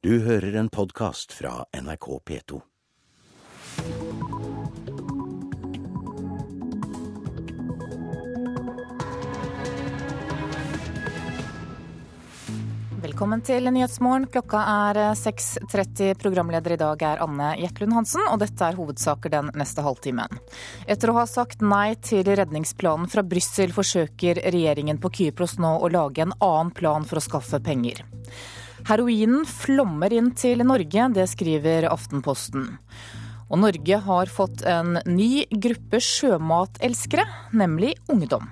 Du hører en podkast fra NRK P2. Velkommen til Nyhetsmorgen. Klokka er 6.30. Programleder i dag er Anne Jetlund Hansen, og dette er hovedsaker den neste halvtimen. Etter å ha sagt nei til redningsplanen fra Brussel, forsøker regjeringen på Kypros nå å lage en annen plan for å skaffe penger. Heroinen flommer inn til Norge, det skriver Aftenposten. Og Norge har fått en ny gruppe sjømatelskere, nemlig ungdom.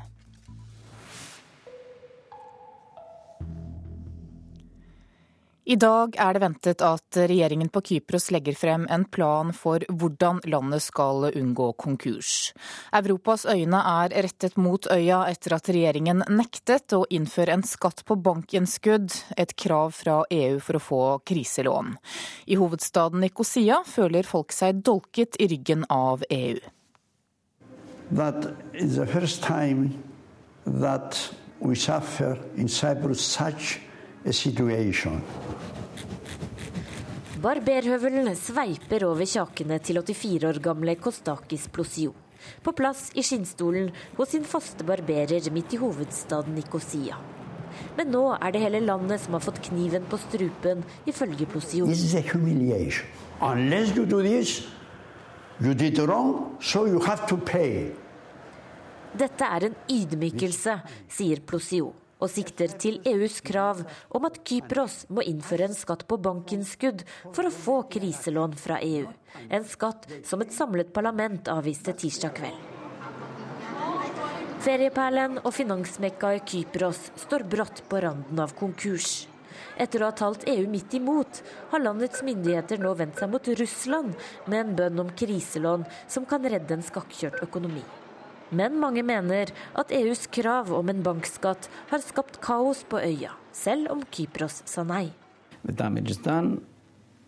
I dag er det ventet at regjeringen på Kypros legger frem en plan for hvordan landet skal unngå konkurs. Europas øyne er rettet mot øya etter at regjeringen nektet å innføre en skatt på bankinnskudd, et krav fra EU for å få kriselån. I hovedstaden Nikosia føler folk seg dolket i ryggen av EU. A situation. Barberhøvelen sveiper over kjakene til 84 år gamle Kostakis Plosio. På plass i skinnstolen hos sin faste barberer midt i hovedstaden Nikosia. Men nå er det hele landet som har fått kniven på strupen, ifølge Plosio. This is a humiliation. Unless you do this, you did wrong, so you have to pay. Dette er en ydmykelse, sier Plosio, og sikter til EUs krav om at Kypros må innføre en skatt på bankinnskudd for å få kriselån fra EU. En skatt som et samlet parlament avviste tirsdag kveld. Ferieperlen og finansmekkaet Kypros står brått på randen av konkurs. Etter å ha talt EU midt imot, har landets myndigheter nå vendt seg mot Russland med en bønn om kriselån som kan redde en skakkjørt økonomi. Men mange mener at EUs krav om en bankskatt har skapt kaos på øya, selv om Kypros sa nei. The damage is done.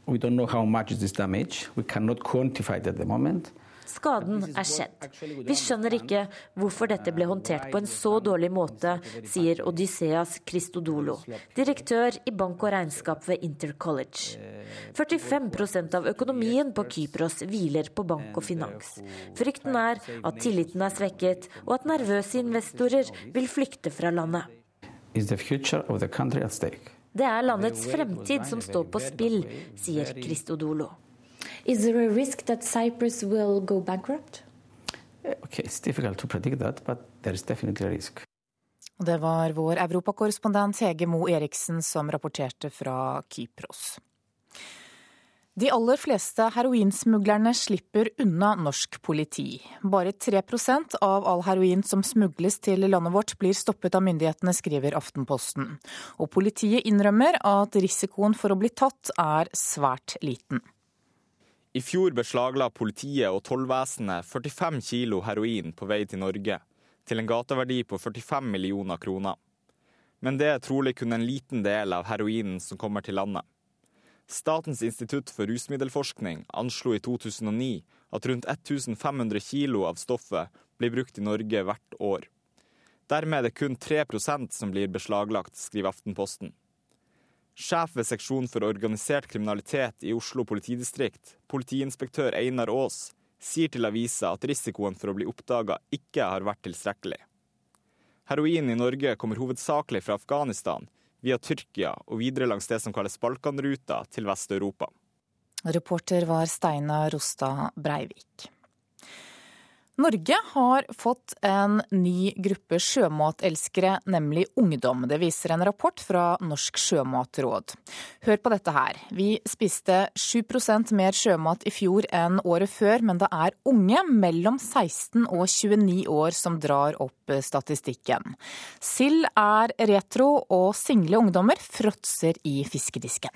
We don't know how much is this damage. We cannot quantify it at the moment. Skaden er skjedd. Vi skjønner ikke hvorfor dette ble håndtert på en så dårlig måte, sier Odysseas Christodolo, direktør i bank og regnskap ved Intercollege. 45% av økonomien på Kypros hviler på bank og finans. Frykten er at tilliten er svekket, og at nervøse investorer vil flykte fra landet. Det er landets fremtid som står på spill, sier Christodolo. Is there a risk that Cyprus will go bankrupt? Okay, it's difficult to predict that, but there is definitely a risk. Og det var vår europakorrespondent Hege Mo Eriksen som rapporterte fra Kypros. De aller fleste heroinsmuglerne slipper unna norsk politi. Bare 3% av all heroin som smugles til landet vårt blir stoppet av myndighetene, skriver Aftenposten. Og politiet innrømmer at risikoen for å bli tatt er svært liten. I fjor beslagla politiet og tollvesenet 45 kilo heroin på vei til Norge, til en gateverdi på 45 millioner kroner. Men det er trolig kun en liten del av heroinen som kommer til landet. Statens institutt for rusmiddelforskning anslo i 2009 at rundt 1500 kilo av stoffet blir brukt i Norge hvert år. Dermed er det kun 3% som blir beslaglagt, skriver Aftenposten. Sjef ved seksjon for organisert kriminalitet i Oslo politidistrikt, politiinspektør Einar Aas, sier til avisa at risikoen for å bli oppdaga ikke har vært tilstrekkelig. Heroin i Norge kommer hovedsakelig fra Afghanistan, via Tyrkia og videre langs det som kalles Balkanruta til Vest-Europa. Reporter var Steinar Rostad Breivik. Norge har fått en ny gruppe sjømatelskere, nemlig ungdom. Det viser en rapport fra Norsk sjømatråd. Hør på dette her. Vi spiste 7% mer sjømat i fjor enn året før, men det er unge mellom 16 og 29 år som drar opp statistikken. Sild er retro, og single ungdommer fråtser i fiskedisken.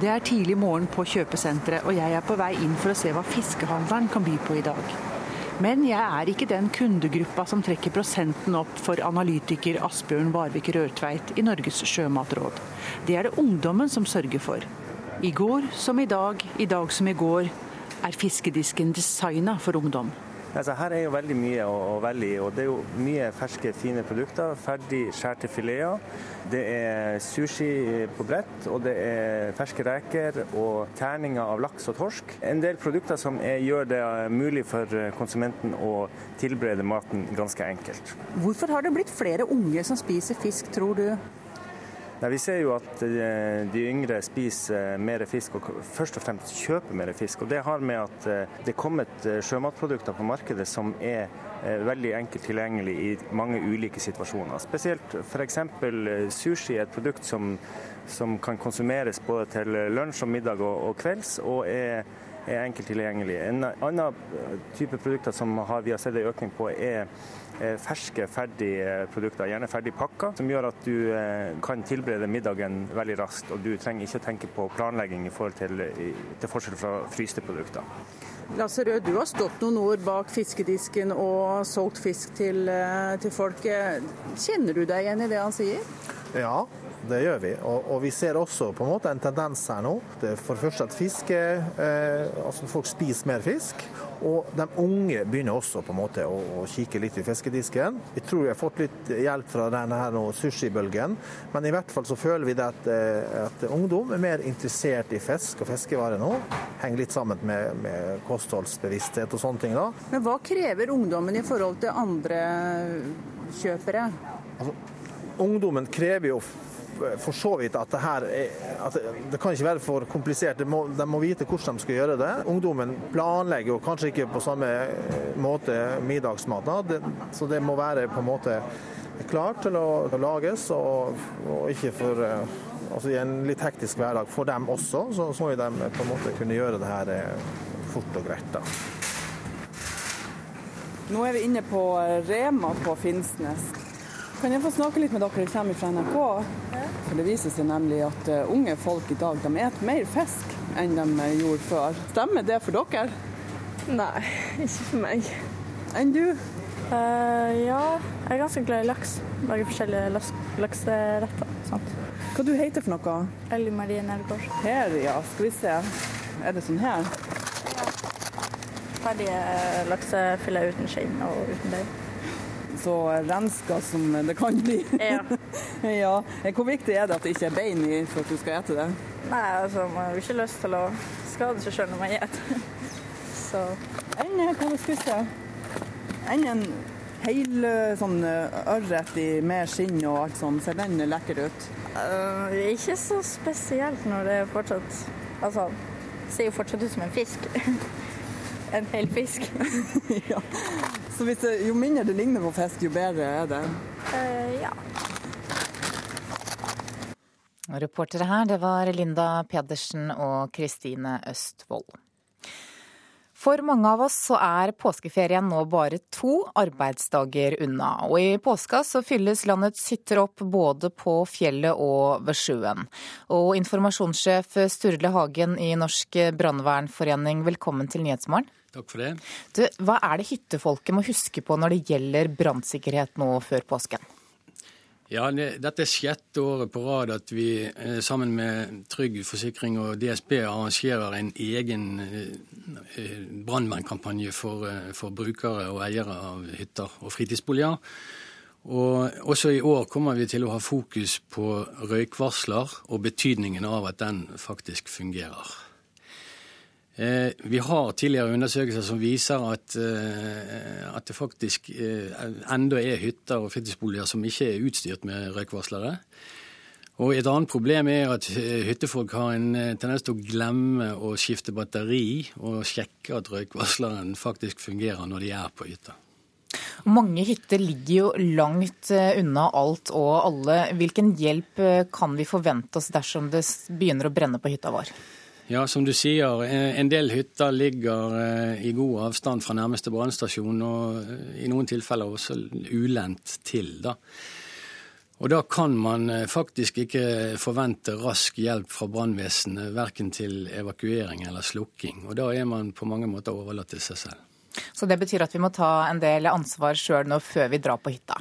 Det er tidlig morgen på kjøpesenteret, og jeg er på vei inn for å se hva fiskehandleren kan by på i dag. Men jeg er ikke den kundegruppa som trekker prosenten opp for analytiker Asbjørn Varvik Rørtveit i Norges sjømatråd. Det er det ungdommen som sørger for. I går som i dag, i dag som i går, er fiskedisken designa for ungdom. Altså, her er jo veldig mye å, å velge i. og Det er jo mye ferske, fine produkter. Ferdig skjærte fileter. Det er sushi på brett, og det er ferske reker og terninger av laks og torsk. En del produkter som er, gjør det mulig for konsumenten å tilberede maten ganske enkelt. Hvorfor har det blitt flere unge som spiser fisk, tror du? Nei, vi ser jo at eh, de yngre spiser mer fisk, og først og fremst kjøper mer fisk. Og Det har med at eh, det er kommet eh, sjømatprodukter på markedet som er veldig enkelt tilgjengelig i mange ulike situasjoner. Spesielt f.eks. sushi er et produkt som, som, kan konsumeres både til lunsj og middag og, og kvelds, og er, er enkelt tilgjengelig. En annen type produkter som har, vi har sett en økning på, er Eh, ferske, ferdige produkter, gjerne ferdig pakka, som gjør at du eh, kan tilberede middagen veldig raskt. Og du trenger ikke å tenke på planlegging i forhold til, til forskjell fra fryste produkter. Lasse Rød, du har stått noen år bak fiskedisken og solgt fisk til, eh, til folk. Kjenner du deg igjen i det han sier? Ja, det gjør vi. Og, og, vi ser også på en måte en tendens her nå. Det er for det første at fiske, eh, altså folk spiser mer fisk. Og de unge begynner også på en måte å, å kikke litt i fiskedisken. Vi tror vi har fått litt hjelp fra denne her sushibølgen, men i hvert fall så føler vi det at, eh, at, ungdom er mer interessert i fisk og fiskevarer nå. Henger litt sammen med, med kostholdsbevissthet og sånne ting. da. Men hva krever ungdommen i forhold til andre kjøpere? Altså, ungdommen krever jo for så vidt at det her er, at det kan ikke være for komplisert. De må, de må, vite hvordan de skal gjøre det. Ungdommen planlegger jo kanskje ikke på samme måte middagsmat, så det må være på en måte klart til å lages, og, og ikke for altså I en litt hektisk hverdag for dem også, så, så må de på en måte kunne gjøre det her eh, fort og greit. da. Nå er vi inne på Rema på Finnsnes. Kan jeg få snakke litt med dere? Jeg kommer fra NRK. For Det viser seg nemlig at uh, unge folk i dag de spiser mer fisk enn de uh, gjorde før. Stemmer det for dere? Nei, ikke for meg. Enn du? Uh, ja, jeg er ganske glad i laks. Lager forskjellige lakseretter. Sant? Hva du heter for noe? Elly Marie Nergård. Her, ja. Skal vi se. Er det sånn her? Ja. Ferdige laksefilet uten skinn og uten deig så renska som det kan bli. Ja. ja. Hvor viktig er det at det ikke er bein i for at du skal ete det? Nei, altså man har jo ikke lyst til å skade seg sjøl når man spiser. Så Enn hva skal vi spise? Enn en hel sånn ørret med skinn og alt sånn, ser den lekker ut? Uh, ikke så spesielt når det er fortsatt Altså, det ser jo fortsatt ut som en fisk. en hel fisk. ja. Så det, jo mindre det ligner på fisk, jo bedre er det? Uh, ja. Reportere her, det var Linda Pedersen og Kristine Østvold. For mange av oss så er påskeferien nå bare to arbeidsdager unna. Og i påska så fylles landets hytter opp både på fjellet og ved sjøen. Og informasjonssjef Sturle Hagen i Norsk brannvernforening, velkommen til Nyhetsmorgen. Takk for det. Du, hva er det hyttefolket må huske på når det gjelder brannsikkerhet nå før påsken? Ja, det, Dette er sjette året på rad at vi eh, sammen med Trygg Forsikring og DSB arrangerer en egen eh, brannvernkampanje for, eh, for brukere og eiere av hytter og fritidsboliger. Og også i år kommer vi til å ha fokus på røykvarsler og betydningen av at den faktisk fungerer. Eh, vi har tidligere undersøkelser som viser at, eh, at det faktisk eh, enda er hytter og fritidsboliger som ikke er utstyrt med røykvarslere. Og Et annet problem er at hyttefolk har en tendens til å glemme å skifte batteri og sjekke at røykvarsleren faktisk fungerer når de er på hytta. Mange hytter ligger jo langt unna alt og alle. Hvilken hjelp kan vi forvente oss dersom det begynner å brenne på hytta vår? Ja, som du sier, eh, en del hytter ligger eh, i god avstand fra nærmeste brannstasjon, og eh, i noen tilfeller også ulendt til. da. Og Da kan man faktisk ikke forvente rask hjelp fra brannvesenet, verken til evakuering eller slukking. Og Da er man på mange måter overlatt til seg selv. Så det betyr at vi må ta en del ansvar sjøl nå før vi drar på hytta?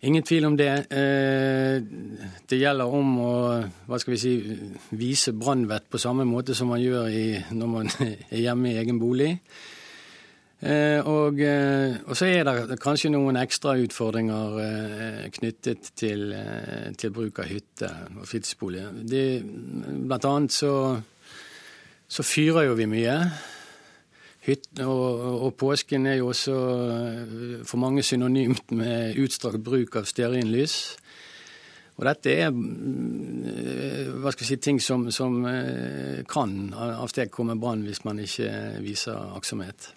Ingen tvil om det. Eh, det gjelder om å hva skal vi si, vise brannvett på samme måte som man gjør i, når man er hjemme i egen bolig. Eh, og, eh, og, så er det kanskje noen ekstra utfordringer knyttet til, til, bruk av hytte og fritidsbolig. blant annet så, så, fyrer jo vi mye. Hytte, og, og, påsken er jo også for mange synonymt med utstrakt bruk av stearinlys. Og dette er hva skal jeg si, ting som, som kan avstedkomme brann hvis man ikke viser aktsomhet.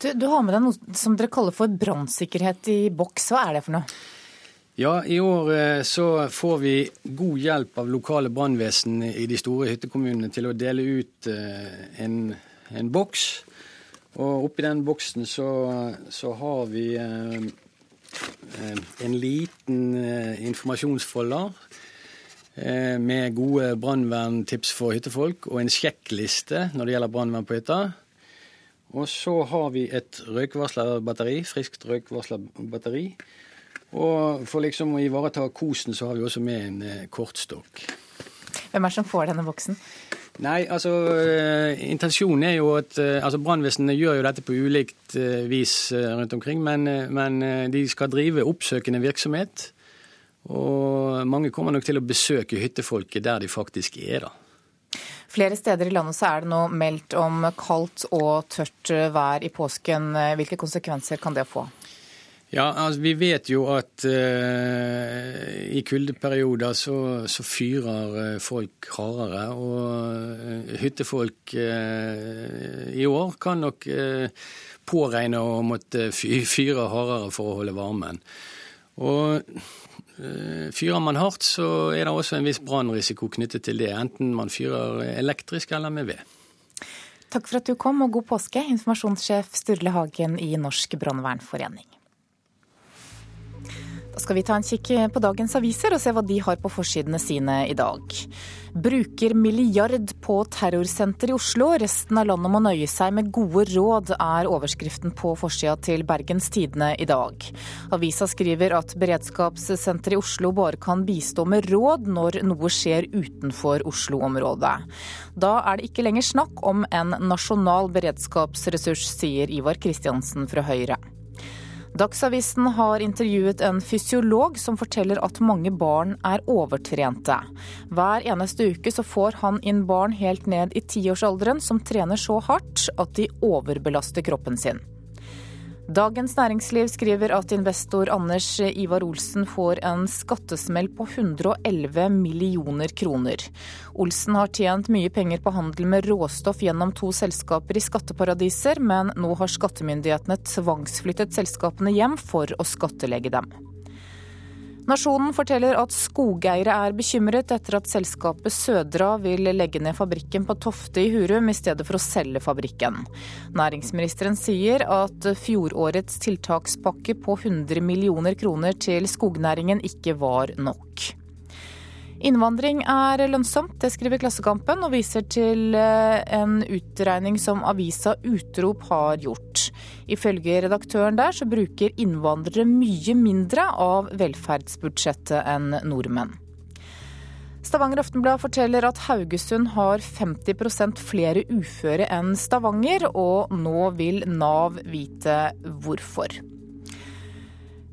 Du, du, har med deg noe som dere kaller for brannsikkerhet i boks. Hva er det for noe? Ja, I år eh, så får vi god hjelp av lokale brannvesen i de store hyttekommunene til å dele ut eh, en, en boks. Og oppi den boksen så, så har vi eh, en liten informasjonsfolder med gode brannverntips for hyttefolk og en sjekkliste når det gjelder brannvern på hytta. Og så har vi et røykvarslerbatteri, friskt røykvarslerbatteri. Og for liksom å ivareta kosen, så har vi også med en eh, kortstokk. Hvem er det som får denne boksen? Nei, altså eh, Intensjonen er jo at eh, altså Brannvesenet gjør jo dette på ulikt eh, vis rundt omkring, men, men de skal drive oppsøkende virksomhet. Og mange kommer nok til å besøke hyttefolket der de faktisk er, da. Flere steder i landet så er det nå meldt om kaldt og tørt vær i påsken. Hvilke konsekvenser kan det få? Ja, altså Vi vet jo at eh, i kuldeperioder så, så, fyrer uh, folk hardere. Og hyttefolk hyttefolk i år kan nok påregne å måtte fyre hardere for å holde varmen. Og Eh, fyrer man hardt, så er det også en viss brannrisiko knyttet til det, enten man fyrer elektrisk eller med ved. Takk for at du kom, og god påske, informasjonssjef Sturle Hagen i Norsk brannvernforening. Skal vi ta en kikk på dagens aviser og se hva de har på forsidene sine i dag. Bruker milliard på terrorsenter i Oslo. Resten av landet må nøye seg med gode råd, er overskriften på forsida til Bergens Tidende i dag. Avisa skriver at beredskapssenteret i Oslo bare kan bistå med råd når noe skjer utenfor Oslo-området. Da er det ikke lenger snakk om en nasjonal beredskapsressurs, sier Ivar Kristiansen fra Høyre. Dagsavisen har intervjuet en fysiolog som forteller at mange barn er overtrente. Hver eneste uke så får han inn barn helt ned i tiårsalderen som trener så hardt at de overbelaster kroppen sin. Dagens Næringsliv skriver at investor Anders Ivar Olsen får en skattesmell på 111 millioner kroner. Olsen har tjent mye penger på handel med råstoff gjennom to selskaper i skatteparadiser, men nå har skattemyndighetene tvangsflyttet selskapene hjem for å skattlegge dem. Nasjonen forteller at skogeiere er bekymret etter at selskapet Sødra vil legge ned fabrikken på Tofte i Hurum i stedet for å selge fabrikken. Næringsministeren sier at fjorårets tiltakspakke på 100 millioner kroner til skognæringen ikke var nok. Innvandring er lønnsomt, det skriver Klassekampen, og viser til eh, en utregning som avisa Utrop har gjort. Ifølge redaktøren der så bruker innvandrere mye mindre av velferdsbudsjettet enn nordmenn. Stavanger Aftenblad forteller at Haugesund har 50% flere uføre enn Stavanger, og nå vil Nav vite hvorfor.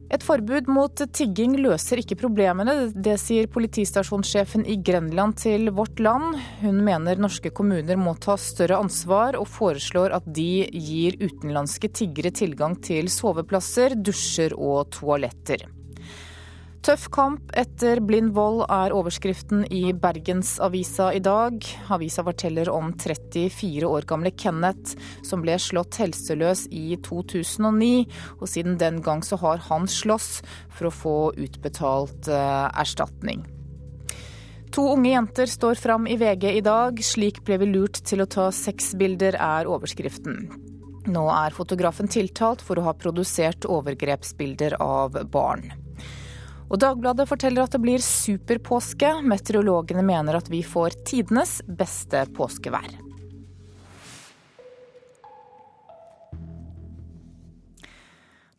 Et forbud mot tigging løser ikke problemene, det sier politistasjonssjefen i Grenland til Vårt Land. Hun mener norske kommuner må ta større ansvar, og foreslår at de gir utenlandske tiggere tilgang til soveplasser, dusjer og toaletter. Tøff kamp etter blind vold er overskriften i Bergensavisa i dag. Avisa forteller om 34 år gamle Kenneth som ble slått helseløs i 2009. Og siden den gang så har han slåss for å få utbetalt eh, erstatning. To unge jenter står fram i VG i dag. Slik ble vi lurt til å ta sexbilder, er overskriften. Nå er fotografen tiltalt for å ha produsert overgrepsbilder av barn. Og Dagbladet forteller at det blir superpåske. Meteorologene mener at vi får tidenes beste påskevær.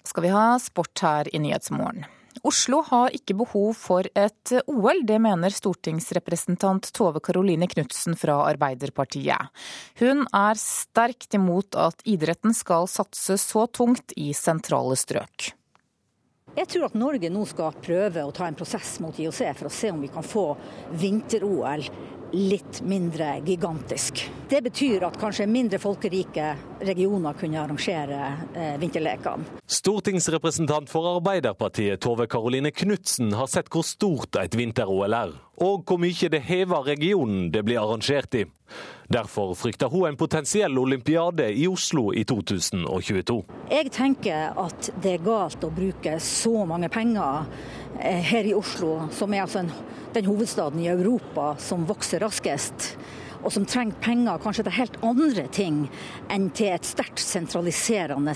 Skal vi ha sport her i Nyhetsmorgen. Oslo har ikke behov for et OL, det mener stortingsrepresentant Tove Karoline Knutsen fra Arbeiderpartiet. Hun er sterkt imot at idretten skal satse så tungt i sentrale strøk. Jeg tror at Norge nå skal prøve å ta en prosess mot IOC for å se om vi kan få vinter-OL litt mindre gigantisk. Det betyr at kanskje mindre folkerike regioner kunne arrangere eh, vinterlekene. Stortingsrepresentant for Arbeiderpartiet Tove Karoline Knutsen har sett hvor stort et vinter-OL er, og hvor mye det hever regionen det blir arrangert i. Derfor frykter hun en potensiell olympiade i Oslo i 2022. Jeg tenker at det er galt å bruke så mange penger eh, her i Oslo, som er altså en den hovedstaden i Europa som vokser raskest, og som trenger penger kanskje til helt andre ting enn til et sterkt sentraliserende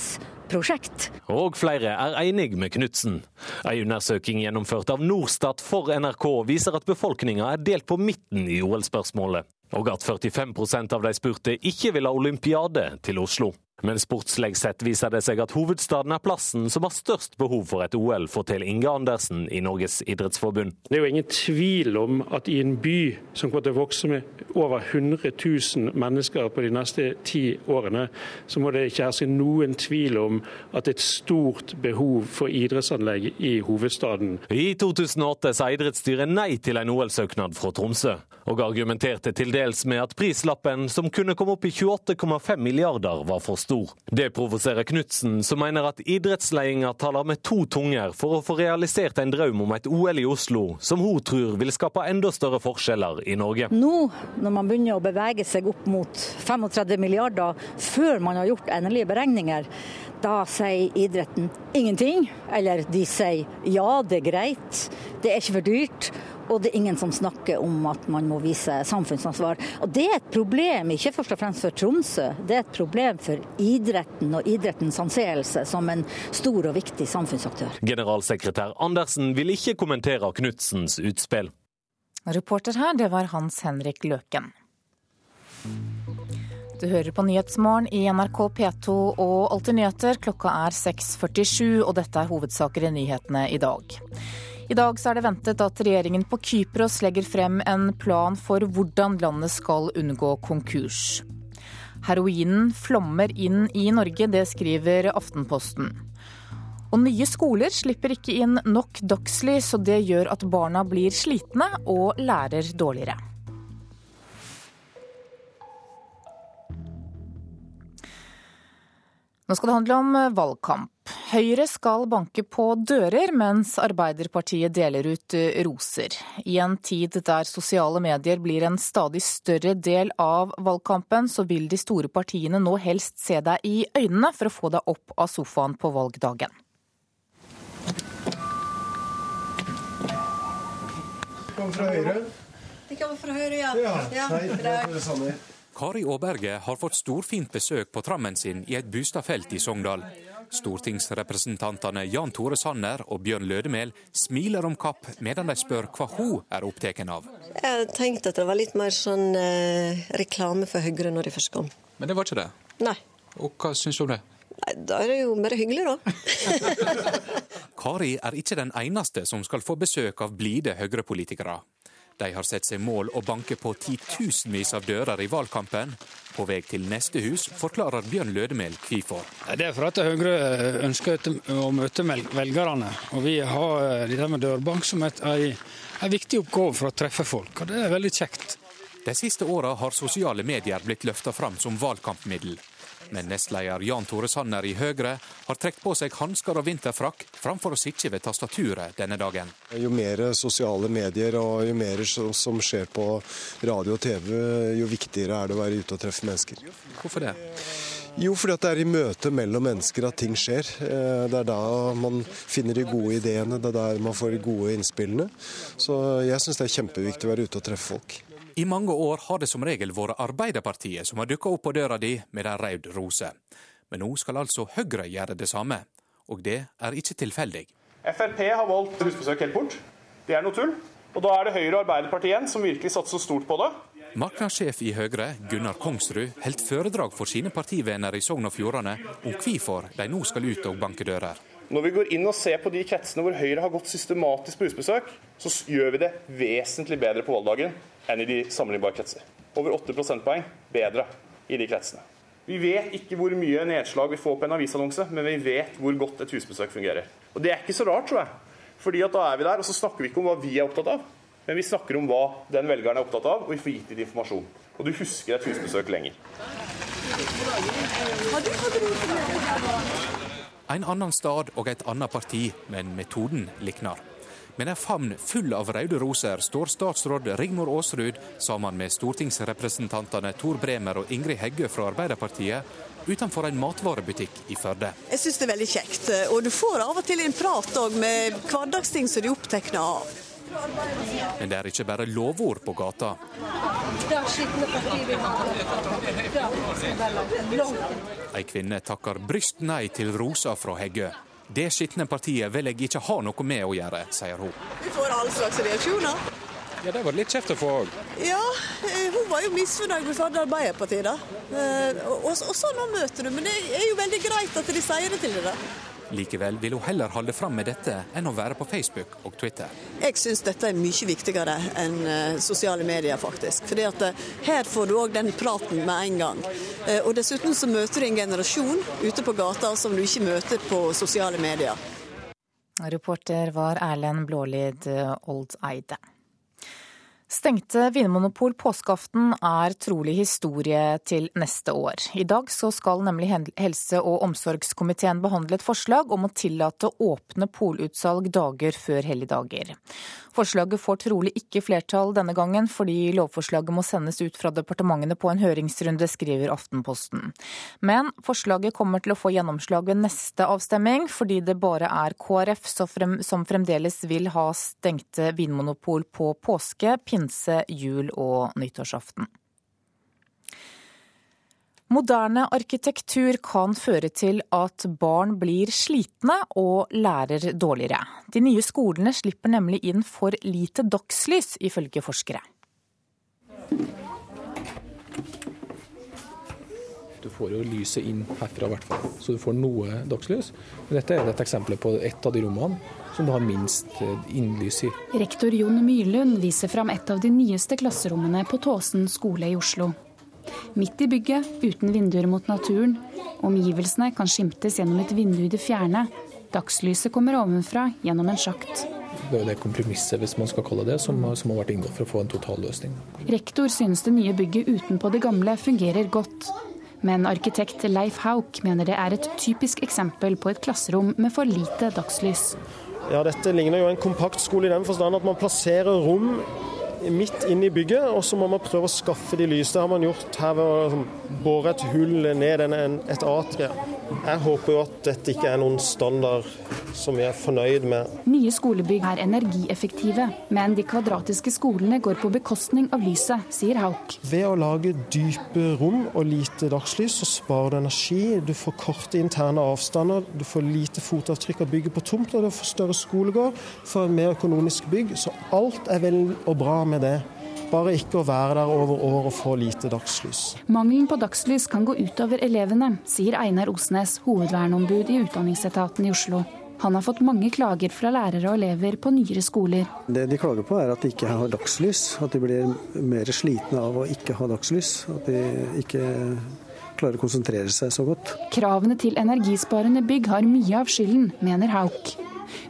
prosjekt. Og flere er enig med Knutsen. En undersøking gjennomført av Norstat for NRK viser at befolkninga er delt på midten i OL-spørsmålet, og at 45% av de spurte ikke vil ha olympiade til Oslo. Men sportslig sett viser det seg at hovedstaden er plassen som har størst behov for et OL, forteller Inge Andersen i Norges idrettsforbund. Det er jo ingen tvil om at i en by som kommer til å vokse med over 100 000 mennesker på de neste ti årene, så må det ikke herske noen tvil om at det er et stort behov for idrettsanlegg i hovedstaden. I 2008 sa idrettsstyret nei til en OL-søknad fra Tromsø, og argumenterte til dels med at prislappen, som kunne komme opp i 28,5 milliarder, var for stor. Det provoserer Knutsen, som mener at idrettsledelsen taler med to tunger for å få realisert en drøm om et OL i Oslo, som hun tror vil skape enda større forskjeller i Norge. Nå, når man begynner å bevege seg opp mot 35 milliarder før man har gjort endelige beregninger, da sier idretten ingenting. Eller de sier ja, det er greit, det er ikke for dyrt. Og det er ingen som snakker om at man må vise samfunnsansvar. Og Det er et problem, ikke først og fremst for Tromsø, det er et problem for idretten og idrettens anseelse som en stor og viktig samfunnsaktør. Generalsekretær Andersen vil ikke kommentere Knutsens utspill. Reporter her, det var Hans Henrik Løken. Du hører på Nyhetsmorgen i NRK P2 og Alltid nyheter. Klokka er 6.47, og dette er hovedsaker i nyhetene i dag. I dag er det ventet at regjeringen på Kypros legger frem en plan for hvordan landet skal unngå konkurs. Heroinen flommer inn i Norge, det skriver Aftenposten. Og nye skoler slipper ikke inn nok dagslys, og det gjør at barna blir slitne og lærer dårligere. Nå skal det handle om eh, valgkamp. Høyre skal banke på dører, mens Arbeiderpartiet deler ut eh, roser. I en tid der sosiale medier blir en stadig større del av valgkampen, så vil de store partiene nå helst se deg i øynene for å få deg opp av sofaen på valgdagen. Kom fra Høyre. Det kommer fra Høyre, ja. ja, ja hei, Kari Aaberge har fått storfint besøk på trammen sin i et bustadfelt i Sogndal. Stortingsrepresentantene Jan Tore Sanner og Bjørn Lødemel smiler om kapp medan de spør hva hun er opptatt av. Jeg tenkte at det var litt mer sånn eh, reklame for Høyre når de først kom. Men det var ikke det? Nei. Og hva syns du om det? Nei, Da er det jo mer hyggelig, da. Kari er ikke den eneste som skal få besøk av blide Høyre-politikere. De har sett seg mål å banke på titusenvis av dører i valgkampen. På vei til neste hus forklarer Bjørn Lødemel hvorfor. Det er for at Høyre ønsker å møte velgerne. Og vi har det dette med dørbank som et, en viktig oppgave for å treffe folk. Og det er veldig kjekt. De siste åra har sosiale medier blitt løfta fram som valgkampmiddel. Men nestleder Jan Tore Sanner i Høyre har trukket på seg hansker og vinterfrakk framfor å sitte ved tastaturet denne dagen. Jo mer sosiale medier og jo mer som skjer på radio og TV, jo viktigere er det å være ute og treffe mennesker. Hvorfor det? Jo, fordi det er i møtet mellom mennesker at ting skjer. Eh, det er da man finner de gode ideene, det er der man får de gode innspillene. Så jeg syns det er kjempeviktig å være ute og treffe folk. I mange år har det som regel vært Arbeiderpartiet som har dukka opp på døra di med ei rød rose. Men nå skal altså Høyre gjøre det samme. Og det er ikke tilfeldig. Frp har valgt husbesøk helt bort. Det er noe tull. Og da er det Høyre og Arbeiderpartiet igjen som virkelig satser stort på det. Markedssjef i Høyre, Gunnar Kongsrud, holdt foredrag for sine partivenner i Sogn og Fjordane om hvorfor de nå skal ut og banke dører. Når vi går inn og ser på de kretsene hvor Høyre har gått systematisk på husbesøk, så gjør vi det vesentlig bedre på valgdagen enn i de sammenlignbare kretser. Over 8 prosentpoeng bedre i de kretsene. Vi vet ikke hvor mye nedslag vi får på en avisannonse, men vi vet hvor godt et husbesøk fungerer. Og Det er ikke så rart, tror jeg. Fordi at da er vi der, og så snakker vi ikke om hva vi er opptatt av, men vi snakker om hva den velgeren er opptatt av, og vi får gitt dem informasjon. Og du husker et husbesøk lenger. En annen stad og et annet parti, men metoden likner. Med en favn full av røde roser står statsråd Rigmor Aasrud sammen med stortingsrepresentantene Tor Bremer og Ingrid Heggø fra Arbeiderpartiet utenfor en matvarebutikk i Førde. Jeg syns det er veldig kjekt. Og du får av og til en prat òg med hverdagsting som de er opptatt av. Men det er ikke bare lovord på gata. Ei kvinne takker bryst nei til rosa fra Heggø. Det skitne partiet vil jeg ikke ha noe med å gjøre, sier hun. Vi får all slags reaksjoner. Ja, Det var litt kjeft å få òg. Ja, eh, hun var jo misfornøyd med Førde Arbeiderpartiet, da. Eh, og, og sånn møter du. Men det er jo veldig greit at de sier det til deg, da. Likevel vil hun heller holde fram med dette enn å være på Facebook og Twitter. Jeg syns dette er mye viktigere enn eh, sosiale medier, faktisk. Fordi at eh, her får du òg den praten med en gang. Eh, Og dessuten så møter du en generasjon ute på gata som du ikke møter på sosiale medier. Reporter var Erlend Blålid Oldeide. Stengte vinmonopol påskeaften er trolig historie til neste år. I dag skal nemlig helse- og omsorgskomiteen behandle et forslag om å tillate åpne polutsalg dager før helligdager. Forslaget får trolig ikke flertall denne gangen, fordi lovforslaget må sendes ut fra departementene på en høringsrunde, skriver Aftenposten. Men forslaget kommer til å få gjennomslag ved neste avstemming, fordi det bare er KrF som fremdeles vil ha stengte vinmonopol på påske, pinse, jul og nyttårsaften. Moderne arkitektur kan føre til at barn blir slitne og lærer dårligere. De nye skolene slipper nemlig inn for lite dagslys, ifølge forskere. Du får jo lyset inn herfra, i hvert fall, så du får noe dagslys. Men dette er et eksempel på et av de rommene som du har minst eh, innlys i. Rektor Jon Myrlund viser fram et av de nyeste klasserommene på Tåsen skole i Oslo. Midt i bygget, uten vinduer mot naturen. Omgivelsene kan skimtes gjennom et vindu i det fjerne. Dagslyset kommer ovenfra gjennom en sjakt. Det er det kompromisset, hvis man skal kalle det, som, som har vært inngått for å få en totalløsning. Rektor synes det nye bygget utenpå det gamle fungerer godt. Men arkitekt Leif Hauk mener det er et typisk eksempel på et klasserom med for lite dagslys. Ja, Dette ligner jo en kompaktskole i den forstand at man plasserer rom midt inn i bygget, og så må man prøve å skaffe de lys. Det har man gjort her ved å bore et hull ned et atrie. Jeg håper jo at dette ikke er noen standard som vi er fornøyd med. Nye skolebygg er energieffektive, men de kvadratiske skolene går på bekostning av lyset, sier Hauk. Ved å lage dype rom og lite dagslys, så sparer du energi. Du får korte interne avstander, du får lite fotavtrykk av bygget på tomt, og du får større skolegård, får mer økonomisk bygg. Så alt er vel og bra med det. Bare ikke å være der over år og få lite dagslys. Mangelen på dagslys kan gå utover elevene, sier Einar Osnes, hovedverneombud i Utdanningsetaten i Oslo. Han har fått mange klager fra lærere og elever på nyere skoler. Det de klager på er at de ikke har dagslys, at de blir mer slitne av å ikke ha dagslys. At de ikke klarer å konsentrere seg så godt. Kravene til energisparende bygg har mye av skylden, mener Hauk.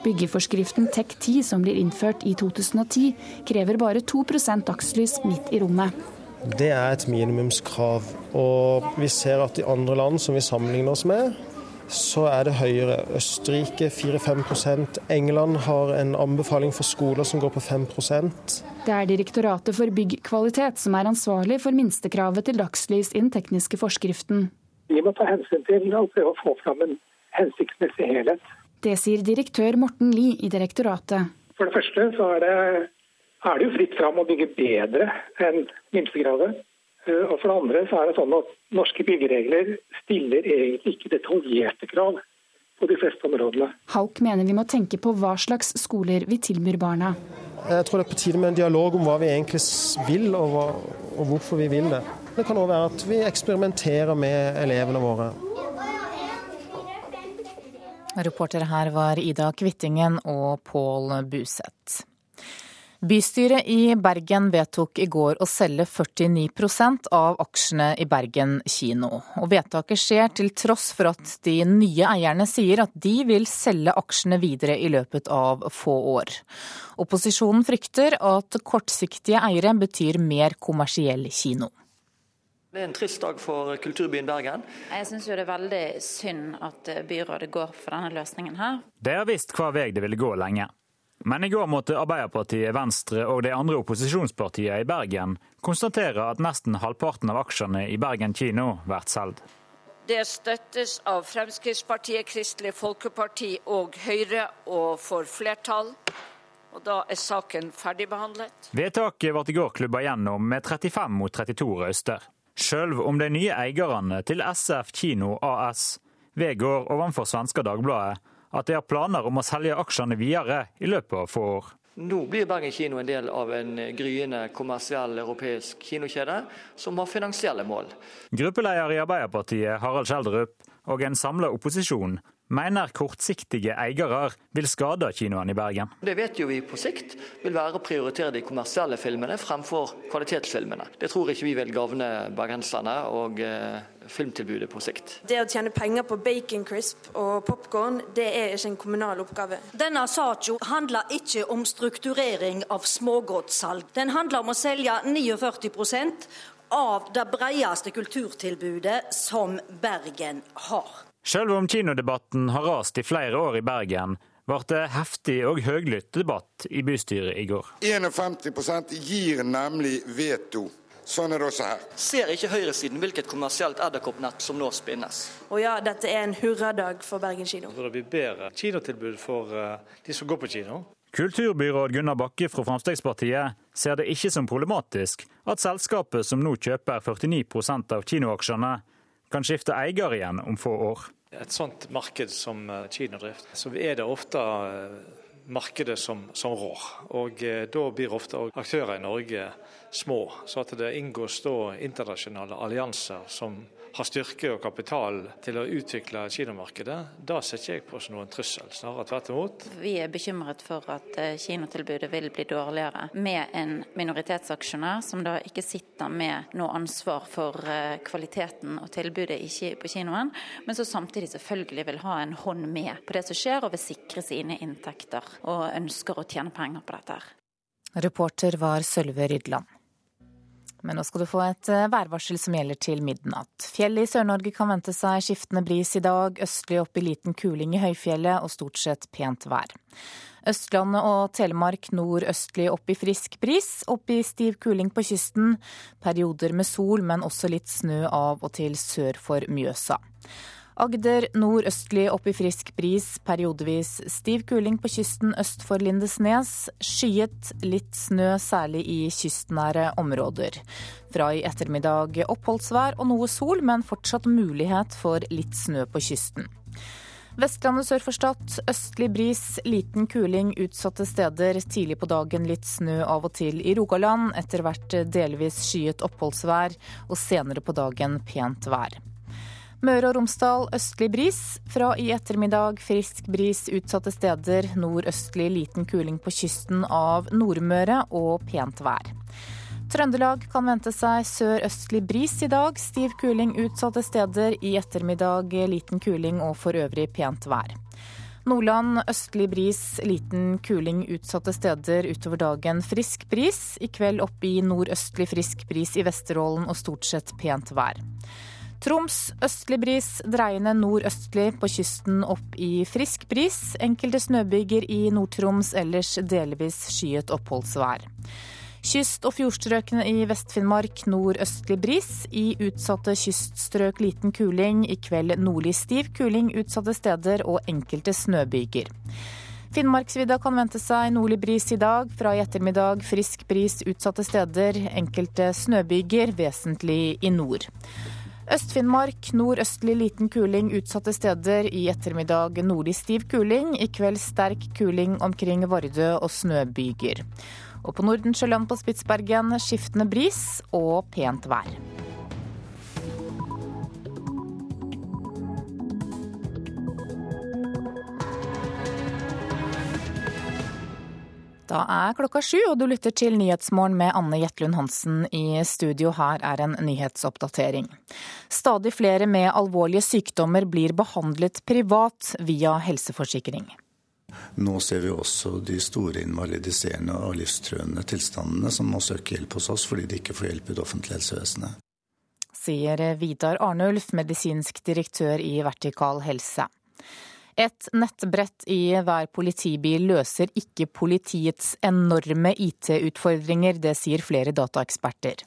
Byggeforskriften TEK10 som blir innført i 2010, krever bare 2% dagslys midt i rommet. Det er et minimumskrav. Og vi ser at i andre land som vi sammenligner oss med, så er det høyere. Østerrike 4-5% England har en anbefaling for skoler som går på 5% Det er Direktoratet for byggkvalitet som er ansvarlig for minstekravet til dagslys i den tekniske forskriften. Vi må ta hensyn til å prøve å få fram en hensiktsmessig helhet. Det sier direktør Morten Lie i direktoratet. For det første så er det, er det jo fritt fram å bygge bedre enn minstekravet. Eh, og for det andre så er det sånn at norske byggeregler stiller egentlig ikke detaljerte krav på de fleste områdene. Hauk mener vi må tenke på hva slags skoler vi tilbyr barna. Jeg tror det er på tide med en dialog om hva vi egentlig vil, og, hva, og hvorfor vi vil det. Det kan òg være at vi eksperimenterer med elevene våre. Reportere her var Ida Kvittingen og Pål Buseth. Bystyret i Bergen vedtok i går å selge 49% av aksjene i Bergen kino. Og vedtaket skjer til tross for at de nye eierne sier at de vil selge aksjene videre i løpet av få år. Opposisjonen frykter at kortsiktige eiere betyr mer kommersiell kino. Det er en trist dag for kulturbyen Bergen. Jeg syns det er veldig synd at byrådet går for denne løsningen her. De har visst hva vei det ville gå lenge. Men i går måtte Arbeiderpartiet, Venstre og de andre opposisjonspartiene i Bergen konstatere at nesten halvparten av aksjene i Bergen kino blir solgt. Det støttes av Fremskrittspartiet, Kristelig Folkeparti og Høyre og får flertall. Og da er saken ferdigbehandlet. Vedtaket ble i går klubba gjennom med 35 mot 32 røyster. Sjøl om de nye eierne til SF Kino AS vedgår overfor svenske Dagbladet at de har planer om å selge aksjene videre i løpet av få år. Nå blir Bergen kino en del av en gryende kommersiell europeisk kinokjede som har finansielle mål. Gruppeleder i Arbeiderpartiet, Harald Kjeldrup og en samla opposisjon mener kortsiktige eiere vil skade kinoen i Bergen. Det vet jo vi på sikt vil være å prioritere de kommersielle filmene fremfor kvalitetsfilmene. Det tror ikke vi vil gagne bergenserne og eh, filmtilbudet på sikt. Det å tjene penger på bacon crisp og popkorn, det er ikke en kommunal oppgave. Denne saken handler ikke om strukturering av smågodtsalg. Den handler om å selge 49% av det bredeste kulturtilbudet som Bergen har. Selv om kinodebatten har rast i flere år i Bergen, ble det heftig og høylytt debatt i bystyret i går. 51 gir nemlig veto. Sånn er det også her. Ser ikke høyresiden hvilket kommersielt edderkoppnett som nå spinnes? Og ja, dette er en hurradag for Bergen kino. Det blir bedre kinotilbud for eh, de som går på kino. Kulturbyråd Gunnar Bakke fra Fremskrittspartiet ser det ikke som problematisk at selskapet som nå kjøper 49% av kinoaksjene, kan skifte eier igjen om få år. Et sånt marked som Kina drift, så er det ofte eh, markedet som, som rår. Og eh, da blir ofte aktører i Norge små. Så at det inngås da internasjonale allianser som har styrke og kapital til å utvikle kinomarkedet, da setter jeg på som noen trussel. Snarere tvert imot. Vi er bekymret for at eh, kinotilbudet vil bli dårligere med en minoritetsaksjonær som da ikke sitter med noe ansvar for eh, kvaliteten og tilbudet på kinoen, men som samtidig selvfølgelig vil ha en hånd med på det som skjer, og vil sikre sine inntekter og ønsker å tjene penger på dette. Reporter var Sølve Rydland. Men nå skal du få et eh, værvarsel som gjelder til midnatt. Fjellet i Sør-Norge kan vente seg skiftende bris i dag, østlig opp i liten kuling i høyfjellet og stort sett pent vær. Østlandet og Telemark nordøstlig opp i frisk bris, opp i stiv kuling på kysten. Perioder med sol, men også litt snø av og til sør for Mjøsa. Agder nordøstlig opp i frisk bris, periodevis stiv kuling på kysten øst for Lindesnes. Skyet, litt snø særlig i kystnære områder. Fra i ettermiddag oppholdsvær og noe sol, men fortsatt mulighet for litt snø på kysten. Vestlandet sør for Stad østlig bris, liten kuling utsatte steder. Tidlig på dagen litt snø av og til i Rogaland. Etter hvert delvis skyet oppholdsvær, og senere på dagen pent vær. Møre og Romsdal østlig bris. Fra i ettermiddag frisk bris utsatte steder. Nordøstlig liten kuling på kysten av Nordmøre og pent vær. Trøndelag kan vente seg sørøstlig bris i dag. Stiv kuling utsatte steder. I ettermiddag liten kuling og for øvrig pent vær. Nordland østlig bris, liten kuling utsatte steder. Utover dagen frisk bris. I kveld opp i nordøstlig frisk bris i Vesterålen og stort sett pent vær. Troms østlig bris, dreiende nordøstlig på kysten opp i frisk bris. Enkelte snøbyger i Nord-Troms, ellers delvis skyet oppholdsvær. Kyst- og fjordstrøkene i Vest-Finnmark nordøstlig bris. I utsatte kyststrøk liten kuling. I kveld nordlig stiv kuling utsatte steder og enkelte snøbyger. Finnmarksvidda kan vente seg nordlig bris i dag. Fra i ettermiddag frisk bris utsatte steder. Enkelte snøbyger, vesentlig i nord. Øst-Finnmark nordøstlig liten kuling utsatte steder. I ettermiddag nordlig stiv kuling. I kveld sterk kuling omkring Vardø og snøbyger. Og på Nordensjøland på Spitsbergen skiftende bris og pent vær. Da er klokka sju, og du lytter til Nyhetsmorgen med Anne Jetlund Hansen i studio. Her er en nyhetsoppdatering. Stadig flere med alvorlige sykdommer blir behandlet privat via helseforsikring. Nå ser vi også de store invalidiserende og livstruende tilstandene som må søke hjelp hos oss fordi de ikke får hjelp i det offentlige helsevesenet. Sier Vidar Arnulf, medisinsk direktør i Vertikal helse. Et nettbrett i hver politibil løser ikke politiets enorme IT-utfordringer, det sier flere dataeksperter.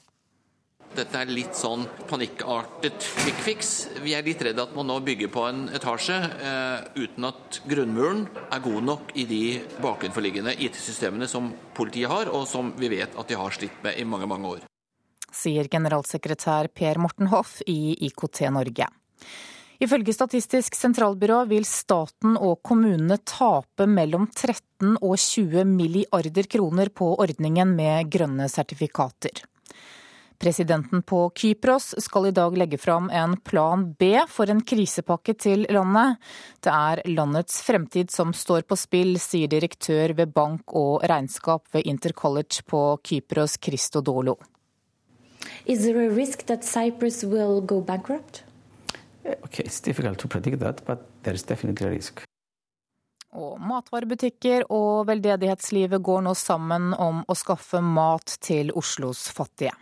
Dette er litt sånn panikkartet quick fix. Vi er litt redd at man nå bygger på en etasje eh, uten at grunnmuren er god nok i de bakenforliggende IT-systemene som politiet har, og som vi vet at de har slitt med i mange, mange år. Sier generalsekretær Per Morten Hoff i IKT Norge. Ifølge Statistisk sentralbyrå vil staten og kommunene tape mellom 13 og 20 milliarder kroner på ordningen med grønne sertifikater. Presidenten på Kypros skal i dag legge fram en plan B for en krisepakke til landet. Det er landets fremtid som står på spill, sier direktør ved bank og regnskap ved Intercollege på Kypros, Christo Dolo. Is there a risk that Cyprus will go bankrupt? Okay, it's difficult to predict that, but there is definitely a risk. Og matvarebutikker og veldedighetslivet går nå sammen om å skaffe mat til Oslos fattige.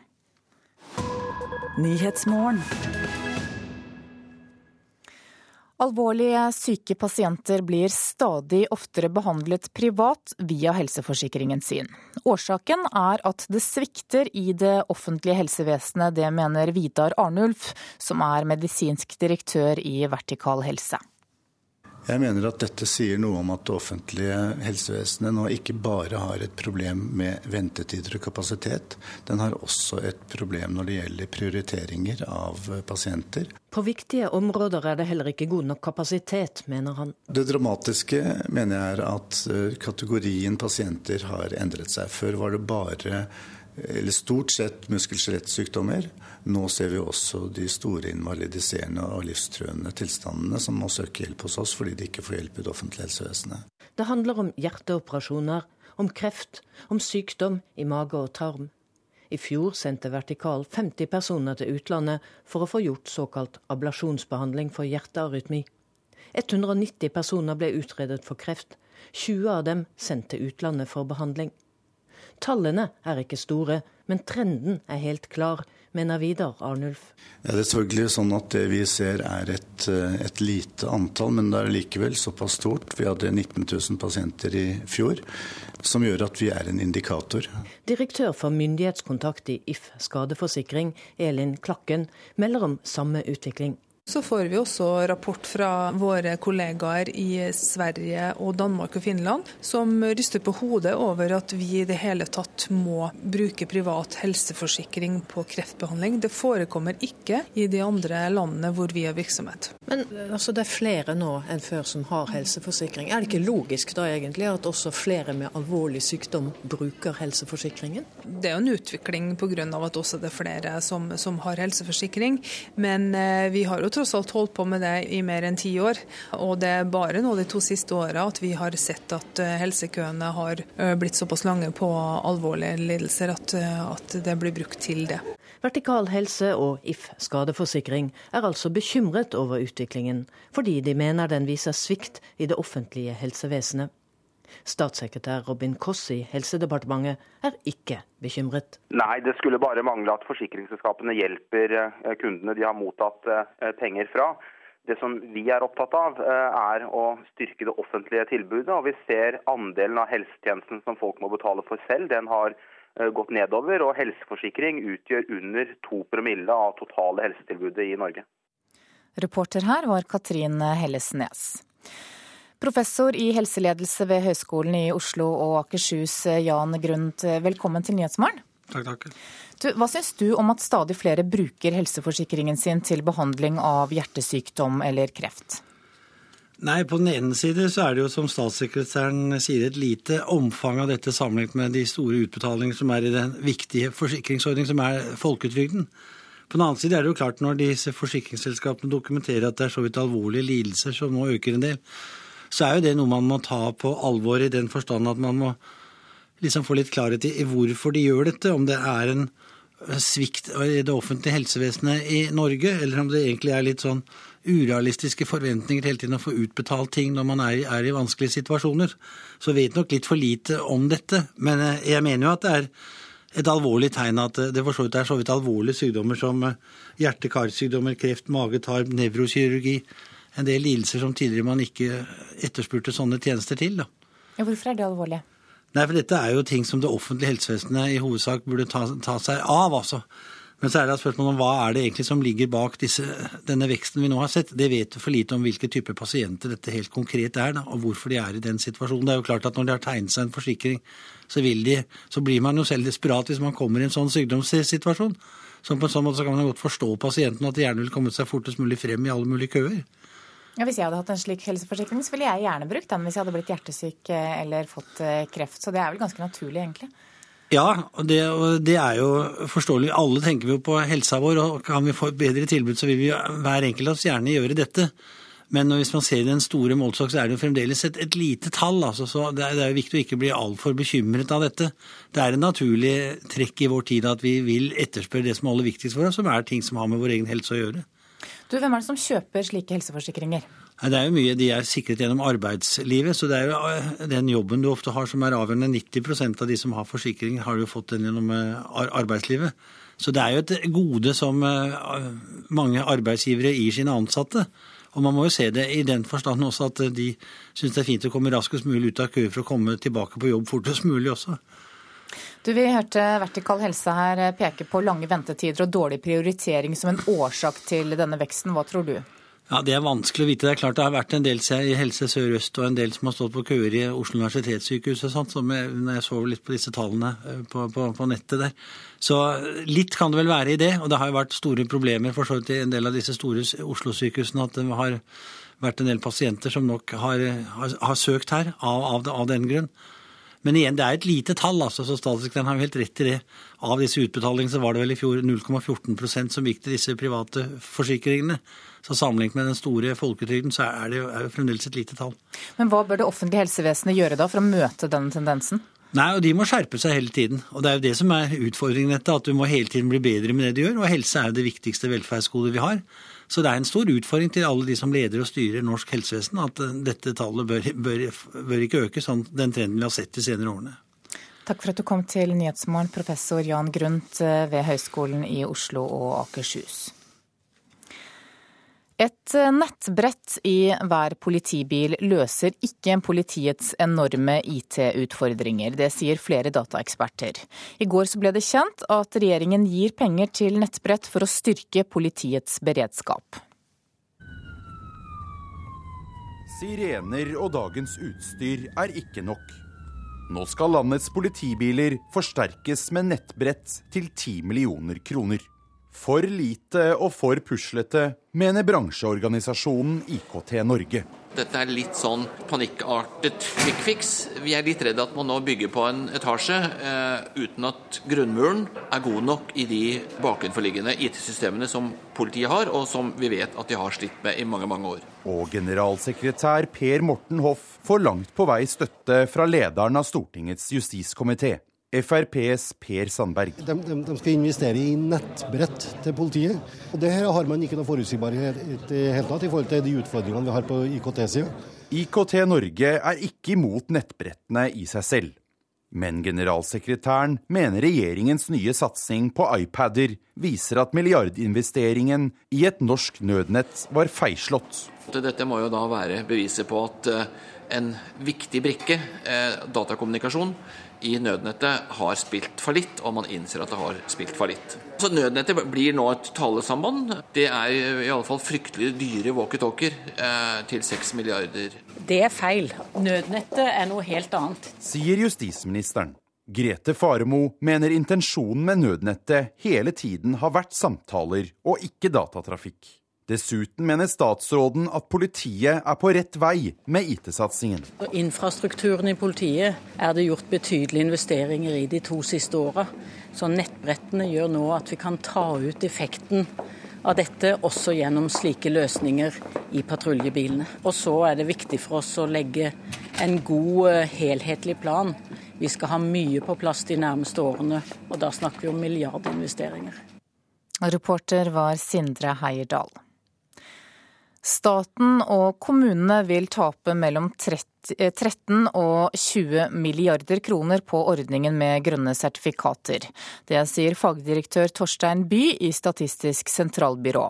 Alvorlige syke pasienter blir stadig oftere behandlet privat via helseforsikringen sin. Årsaken er at det svikter i det offentlige helsevesenet, det mener Vidar Arnulf, som er medisinsk direktør i Vertikal helse. Jeg mener at dette sier noe om at det offentlige helsevesenet nå ikke bare har et problem med ventetider og kapasitet, den har også et problem når det gjelder prioriteringer av pasienter. På viktige områder er det heller ikke god nok kapasitet, mener han. Det dramatiske mener jeg er at eh, kategorien pasienter har endret seg. Før var det bare eller stort sett muskel-skjelettsykdommer. Nå ser vi også de store invalidiserende og livstruende tilstandene som må søke hjelp hos oss fordi de ikke får hjelp i det offentlige helsevesenet. Det handler om hjerteoperasjoner, om kreft, om sykdom i mage og tarm. I fjor sendte Vertikal 50 personer til utlandet for å få gjort såkalt ablasjonsbehandling for hjertearytmi. 190 personer ble utredet for kreft. 20 av dem sendt til utlandet for behandling. Tallene er ikke store, men trenden er helt klar, mener Vidar Arnulf. Ja, det er selvfølgelig sånn at det vi ser er et, eh, et, lite antall, men det er likevel såpass stort. Vi hadde 19 000 pasienter i fjor, som gjør at vi er en indikator. Direktør for myndighetskontakt i If skadeforsikring, Elin Klakken, melder om samme utvikling. Så får vi også rapport fra våre kollegaer i Sverige og Danmark og Finland, som ryster på hodet over at vi i det hele tatt må bruke privat helseforsikring på kreftbehandling. Det forekommer ikke i de andre landene hvor vi har virksomhet. Men altså, det er flere nå enn før som har helseforsikring. Er det ikke logisk da egentlig at også flere med alvorlig sykdom bruker helseforsikringen? Det er jo en utvikling pga. at også det er flere som, som har helseforsikring. Men eh, vi har jo tross alt holdt på med det i mer enn ti år. Og det er bare nå de to siste åra at vi har sett at eh, helsekøene har eh, blitt såpass lange på alvorlige lidelser at, eh, at det blir brukt til det. Vertikal helse og If skadeforsikring er altså bekymret over utviklingen, fordi de mener den viser svikt i det offentlige helsevesenet. Statssekretær Robin Koss i Helsedepartementet er ikke bekymret. Nei, det skulle bare mangle at forsikringsselskapene hjelper eh, kundene de har mottatt eh, penger fra. Det som vi er opptatt av, eh, er å styrke det offentlige tilbudet. og Vi ser andelen av helsetjenesten som folk må betale for selv, den har gått nedover. Og helseforsikring utgjør under to promille av totale helsetilbudet i Norge. Reporter her var Katrin Hellesnes. Professor i helseledelse ved Høgskolen i Oslo og Akershus, Jan Grundt, velkommen til Nyhetsmorgen. Takk, takk. Du, hva syns du om at stadig flere bruker helseforsikringen sin til behandling av hjertesykdom eller kreft? Nei, På den ene side så er det jo som statssekretæren sier et lite omfang av dette sammenlignet med de store utbetalingene som er i den viktige forsikringsordningen som er folketrygden. På den annen side er det jo klart når disse forsikringsselskapene dokumenterer at det er så vidt alvorlige lidelser som nå øker en del, så er jo det noe man må ta på alvor i den forstand at man må liksom få litt klarhet i hvorfor de gjør dette. Om det er en svikt i det offentlige helsevesenet i Norge, eller om det egentlig er litt sånn urealistiske forventninger hele tiden å få utbetalt ting når man er, er, i vanskelige situasjoner. Så vet nok litt for lite om dette. Men jeg mener jo at det er et alvorlig tegn at det for så vidt er så vidt alvorlige sykdommer som hjerte-karsykdommer, kreft, mage, tarm, nevrokirurgi. En del lidelser som tidligere man ikke etterspurte sånne tjenester til. Da. Ja, hvorfor er det alvorlig? Nei, for Dette er jo ting som det offentlige helsevesenet i hovedsak burde ta, ta seg av. altså. Men så er det spørsmålet om hva er det egentlig som ligger bak disse, denne veksten vi nå har sett. Det vet vi for lite om hvilke typer pasienter dette helt konkret er, da, og hvorfor de er i den situasjonen. Det er jo klart at Når de har tegnet seg en forsikring, så, de, så blir man jo selv desperat hvis man kommer i en sånn sykdomssituasjon. Så på en sånn måte så kan man godt forstå pasienten at de gjerne vil komme seg fortest mulig frem i alle mulige køer. Ja, Hvis jeg hadde hatt en slik helseforsikring, så ville jeg gjerne brukt den hvis jeg hadde blitt hjertesyk eh, eller fått eh, kreft. Så det er vel ganske naturlig, egentlig. Ja, det, det, er jo forståelig. Alle tenker jo på helsa vår, og kan vi få et bedre tilbud, så vil vi hver enkelt av oss gjerne gjøre dette. Men hvis man ser i den store målestokk, så er det jo fremdeles et, et lite tall. Altså, så det er, det er jo viktig å ikke bli altfor bekymret av dette. Det er en naturlig trekk i vår tid at vi vil etterspørre det som er aller viktigst for oss, som er ting som har med vår egen helse å gjøre. Du, Hvem er det som kjøper slike helseforsikringer? Det er jo mye, De er sikret gjennom arbeidslivet, så det er jo eh, den jobben du ofte har som er avgjørende. 90% av de som har forsikring, har jo fått den gjennom eh, arbeidslivet. Så det er jo et gode som eh, mange arbeidsgivere gir sine ansatte. Og man må jo se det i den forstand også at de syns det er fint å komme raskest mulig ut av kø for å komme tilbake på jobb fortest mulig også. Du, Vi hørte Vertikal Helse her peke på lange ventetider og dårlig prioritering som en årsak til denne veksten. Hva tror du? Ja, Det er vanskelig å vite. Det er klart det har vært en del i Helse Sør-Øst og en del som har stått på køer i Oslo universitetssykehus og sånt, som jeg, når jeg så litt på disse tallene eh, på, på, på, nettet der. Så litt kan det vel være i det. Og det har jo vært store problemer for så vidt i en del av disse store Oslo-sykehusene at det har vært en del pasienter som nok har, har, har søkt her av, av, av den grunn. Men igjen, det er et lite tall, altså, så statssekretæren har jo helt rett i det. Av disse utbetalingene så var det vel i fjor 0,14% som gikk til disse private forsikringene. Så sammenlignet med den store folketrygden, så er det jo, er jo fremdeles et lite tall. Men hva bør det offentlige helsevesenet gjøre da for å møte denne tendensen? Nei, og De må skjerpe seg hele tiden. Og Det er jo det som er utfordringen. dette, At du må hele tiden bli bedre med det du gjør. Og helse er jo det viktigste velferdsgodet vi har. Så det er en stor utfordring til alle de som leder og styrer norsk helsevesen, at eh, dette tallet bør, bør, bør ikke øke, sånn den trenden vi har sett de senere årene. Takk for at du kom til Nyhetsmorgen, professor Jan Grundt eh, ved Høgskolen i Oslo og Akershus. Et eh, nettbrett i hver politibil løser ikke politiets enorme IT-utfordringer. Det sier flere dataeksperter. I går ble det kjent at regjeringen gir penger til nettbrett for å styrke politiets beredskap. Sirener og dagens utstyr er ikke nok. Nå skal landets politibiler forsterkes med nettbrett til 10 millioner kroner. For lite og for puslete, mener bransjeorganisasjonen IKT Norge. Dette er litt sånn panikkartet quick fix. Vi er litt redd at man nå bygger på en etasje eh, uten at grunnmuren er god nok i de bakenforliggende IT-systemene som politiet har, og som vi vet at de har slitt med i mange, mange år. Og generalsekretær Per Morten Hoff får langt på vei støtte fra lederen av Stortingets justiskomité. FrPs Per Sandberg. De, de, de, skal investere i nettbrett til politiet. Og Det her har man ikke noe forutsigbarhet i det hele tatt i forhold til de utfordringene vi har på IKT-sida. IKT Norge er ikke imot nettbrettene i seg selv. Men generalsekretæren mener regjeringens nye satsing på iPader viser at milliardinvesteringen i et norsk nødnett var feilslått. Dette må jo da være beviset på at eh, en viktig brikke, eh, datakommunikasjon, i nødnettet har spilt fallitt, og man innser at det har spilt fallitt. Så Nødnettet blir nå et talesamband. Det er i alle fall fryktelig dyre walkietalkier eh, til 6 milliarder. Det er feil. Nødnettet er noe helt annet. Sier justisministeren. Grete Faremo mener intensjonen med nødnettet hele tiden har vært samtaler og ikke datatrafikk. Dessuten mener statsråden at politiet er på rett vei med IT-satsingen. Infrastrukturen i politiet er det gjort betydelige investeringer i de to siste åra. Så nettbrettene gjør nå at vi kan ta ut effekten av dette også gjennom slike løsninger i patruljebilene. Og så er det viktig for oss å legge en god eh, helhetlig plan Vi skal ha mye på plass de nærmeste årene, og da snakker vi om milliardinvesteringer. Reporter var Sindre Heierdal. Staten og kommunene vil tape mellom 13 eh, og 20 milliarder kroner på ordningen med grønne sertifikater. Det sier fagdirektør Torstein By i Statistisk sentralbyrå.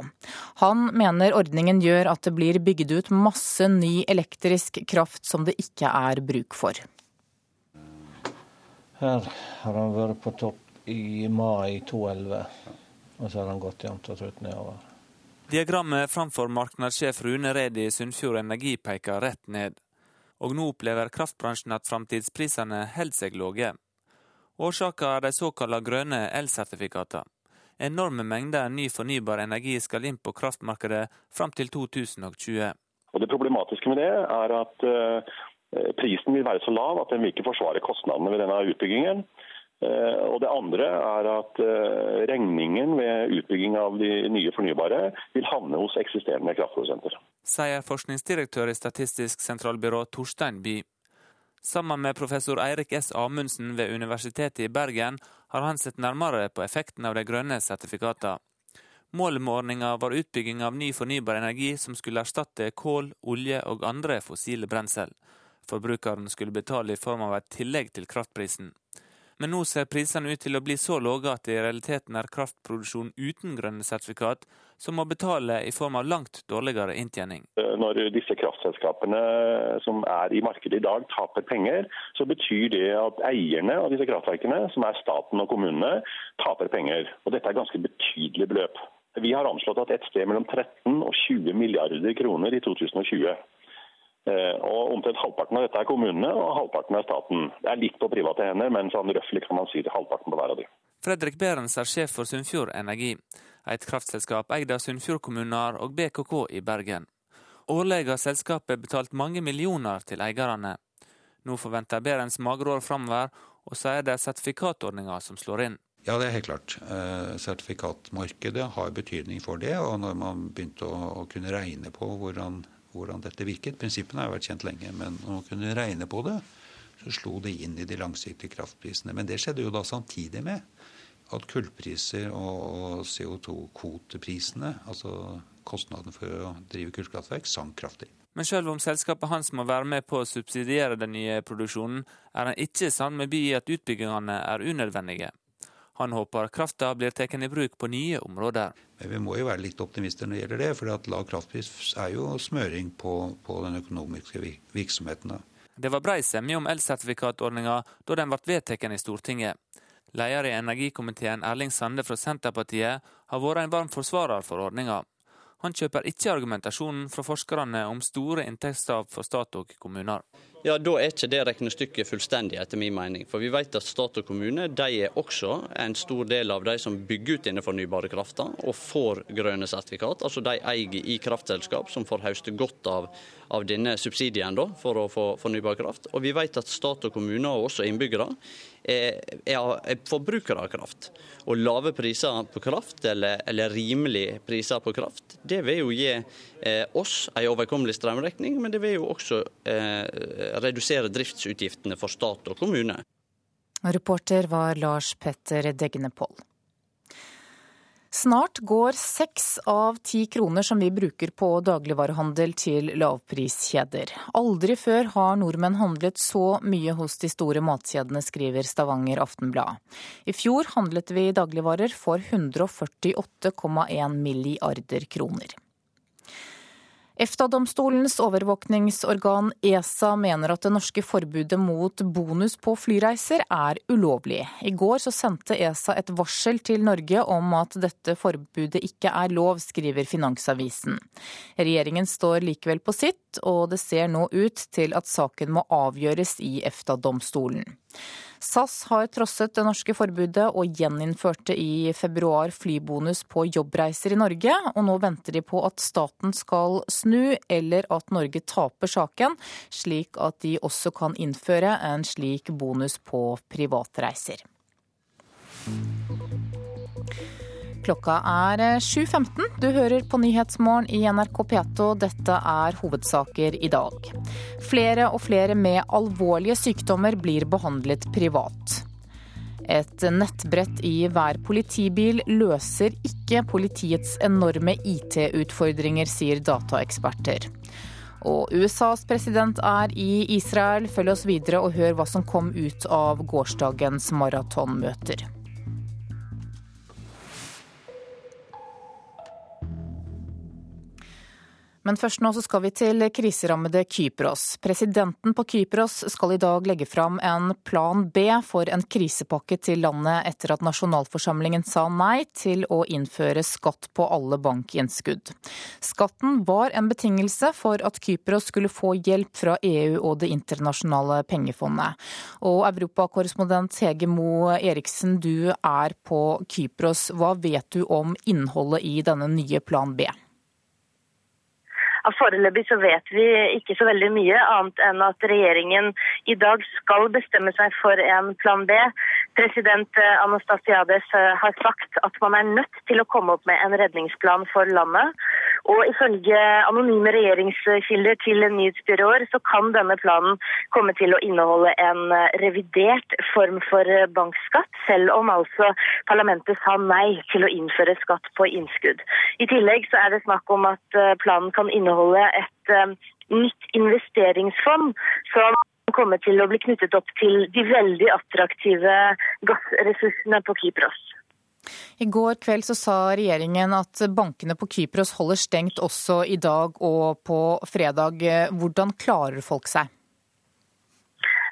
Han mener ordningen gjør at det blir bygd ut masse ny elektrisk kraft som det ikke er bruk for. Her har han vært på topp i mai 2011, og så har han gått jevnt og trutt nedover. Diagrammet framfor markedssjef Rune Redi i Sunnfjord Energi peker rett ned. Og nå opplever kraftbransjen at framtidsprisene holder seg lave. Årsaken er de såkalte grønne elsertifikatene. Enorme mengder ny fornybar energi skal inn på kraftmarkedet fram til 2020. Og Det problematiske med det er at uh, prisen vil være så lav at den vil ikke forsvare kostnadene ved denne utbyggingen. Eh, og Det andre er at eh, regningen ved utbygging av de nye fornybare vil havne hos eksisterende kraftprodusenter. Sier forskningsdirektør i Statistisk sentralbyrå Torstein By. Sammen med professor Eirik S. Amundsen ved Universitetet i Bergen har han sett nærmere på effekten av de grønne sertifikatene. Målet med ordninga var utbygging av ny fornybar energi som skulle erstatte kål, olje og andre fossile brensel. Forbrukeren skulle betale i form av et tillegg til kraftprisen. Men nå ser prisene ut til å bli så lave at det i realiteten er kraftproduksjon uten grønne sertifikat som må betale i form av langt dårligere inntjening. Når disse kraftselskapene som er i markedet i dag taper penger, så betyr det at eierne av disse kraftverkene, som er staten og kommunene, taper penger. Og dette er ganske betydelige beløp. Vi har anslått at et sted mellom 13 og 20 milliarder kroner i 2020. Eh, og Omtrent halvparten av dette er kommunene, og halvparten er staten. Det er litt på private hender, men sånn røftlig kan man si det halvparten på hver av de. Fredrik Berens er sjef for Sunnfjord Energi, et kraftselskap eid av Sunnfjord kommuner og BKK i Bergen. Årlig har selskapet betalt mange millioner til eierne. Nå forventer Berens magre år framover, og så er det sertifikatordninga som slår inn. Ja, det er helt klart. Eh, sertifikatmarkedet har betydning for det. Og når man begynte å kunne regne på hvordan hvordan dette virket. Prinsippene har vært kjent lenge, men når man kunne regne på det, så slo det inn i de langsiktige kraftprisene. Men det skjedde jo da samtidig med at kullpriser og CO2-kvoteprisene, altså kostnaden for å drive kullkraftverk, sank kraftig. Men selv om selskapet hans må være med på å subsidiere den nye produksjonen, er han ikke sammen med By i at utbyggingene er unødvendige. Han håper krafta blir tatt i bruk på nye områder. Men vi må jo være litt optimister når det gjelder det, for lav kraftpris er jo smøring på, på den økonomiske virksomheten. Det var brei semje om elsertifikatordninga da den ble vedtatt i Stortinget. Leder i energikomiteen Erling Sande fra Senterpartiet har vært en varm forsvarer for ordninga. Han kjøper ikke argumentasjonen fra forskerne om store inntektstap for stat og kommuner. Ja, Da er ikke det regnestykket fullstendig, etter min mening. For vi vet at stat og kommune de er også en stor del av de som bygger ut denne fornybare krafta og får grønne sertifikat. Altså de eier i kraftselskap som får høste godt av, av denne subsidien da, for å få fornybar kraft. Og vi vet at stat og kommuner og også innbyggere er, er forbrukere av kraft. Og lave priser på kraft, eller, eller rimelige priser på kraft, det vil jo gi eh, oss en overkommelig strømregning, men det vil jo også eh, redusere driftsutgiftene for stat og kommune. Reporter var Lars Petter Degnepoll. Snart går seks av ti kroner som vi bruker på dagligvarehandel til lavpriskjeder. Aldri før har nordmenn handlet så mye hos de store matkjedene, skriver Stavanger Aftenblad. I fjor handlet vi dagligvarer for 148,1 milliarder kroner. EFTA-domstolens overvåkningsorgan ESA mener at det norske forbudet mot bonus på flyreiser er ulovlig. I går sendte ESA et varsel til Norge om at dette forbudet ikke er lov, skriver Finansavisen. Regjeringen står likevel på sitt, og det ser nå ut til at saken må avgjøres i EFTA-domstolen. SAS har trosset det norske forbudet og gjeninnførte i februar flybonus på jobbreiser i Norge, og nå venter de på at staten skal snu, eller at Norge taper saken, slik at de også kan innføre en slik bonus på privatreiser. Klokka er 7.15. Du hører på Nyhetsmorgen i NRK P2. Dette er hovedsaker i dag. Flere og flere med alvorlige sykdommer blir behandlet privat. Et nettbrett i hver politibil løser ikke politiets enorme IT-utfordringer, sier dataeksperter. Og USAs president er i Israel. Følg oss videre og hør hva som kom ut av gårsdagens maratonmøter. Men først nå så skal vi til kriserammede Kypros. Presidenten på Kypros skal i dag legge fram en plan B for en krisepakke til landet etter at nasjonalforsamlingen sa nei til å innføre skatt på alle bankinnskudd. Skatten var en betingelse for at Kypros skulle få hjelp fra EU og Det internasjonale pengefondet. Og europakorrespondent Hege Mo Eriksen, du er på Kypros. Hva vet du om innholdet i denne nye plan B? Foreløpig så vet vi ikke så veldig mye, annet enn at regjeringen i dag skal bestemme seg for en plan B. President eh, Anastasiades eh, har sagt at man er nødt til å komme opp med en redningsplan for landet. Og ifølge anonyme regjeringskilder til nyhetsbyråer så kan denne planen komme til å inneholde en eh, revidert form for bankskatt, selv om altså parlamentet sa nei til å innføre skatt på innskudd. I tillegg så er det snakk om at planen kan inneholde et um, nytt investeringsfond som kommer til å bli knyttet opp til de veldig attraktive gassressursene på Kypros. I går kveld så sa regjeringen at bankene på Kypros holder stengt også i dag og på fredag. Hvordan klarer folk seg?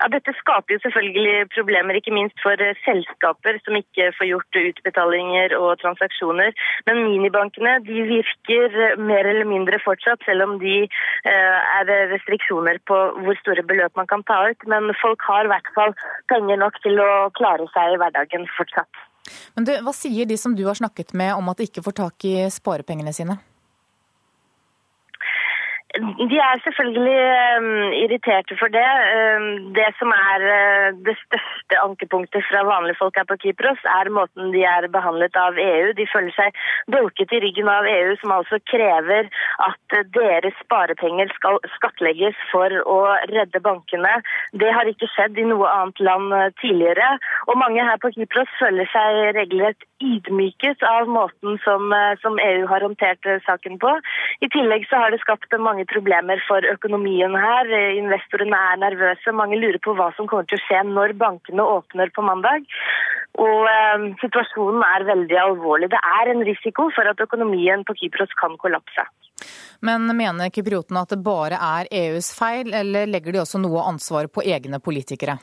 Ja, Dette skaper jo selvfølgelig problemer, ikke minst for eh, selskaper som ikke får gjort utbetalinger og transaksjoner. Men minibankene de virker eh, mer eller mindre fortsatt, selv om de eh, er restriksjoner på hvor store beløp man kan ta ut. Men folk har i hvert fall penger nok til å klare seg i hverdagen fortsatt. Men du, Hva sier de som du har snakket med om at de ikke får tak i sparepengene sine? De er selvfølgelig um, irriterte for det. Um, det som er uh, det største ankepunktet fra vanlige folk her på Kypros, er måten de er behandlet av EU. De føler seg dolket i ryggen av EU, som altså krever at uh, deres sparepenger skal skattlegges for å redde bankene. Det har ikke skjedd i noe annet land uh, tidligere. Og mange her på Kypros føler seg regelrett ydmyket av måten som, som EU har håndtert saken på. I tillegg så har det skapt mange mange problemer for økonomien her. Investorene er nervøse. Mange lurer på hva som kommer til å skje når bankene åpner på mandag. Og eh, situasjonen er veldig alvorlig. Det er en risiko for at økonomien på Kypros kan kollapse. Men mener kypriotene at det bare er EUs feil, eller legger de også noe ansvar på egne politikere?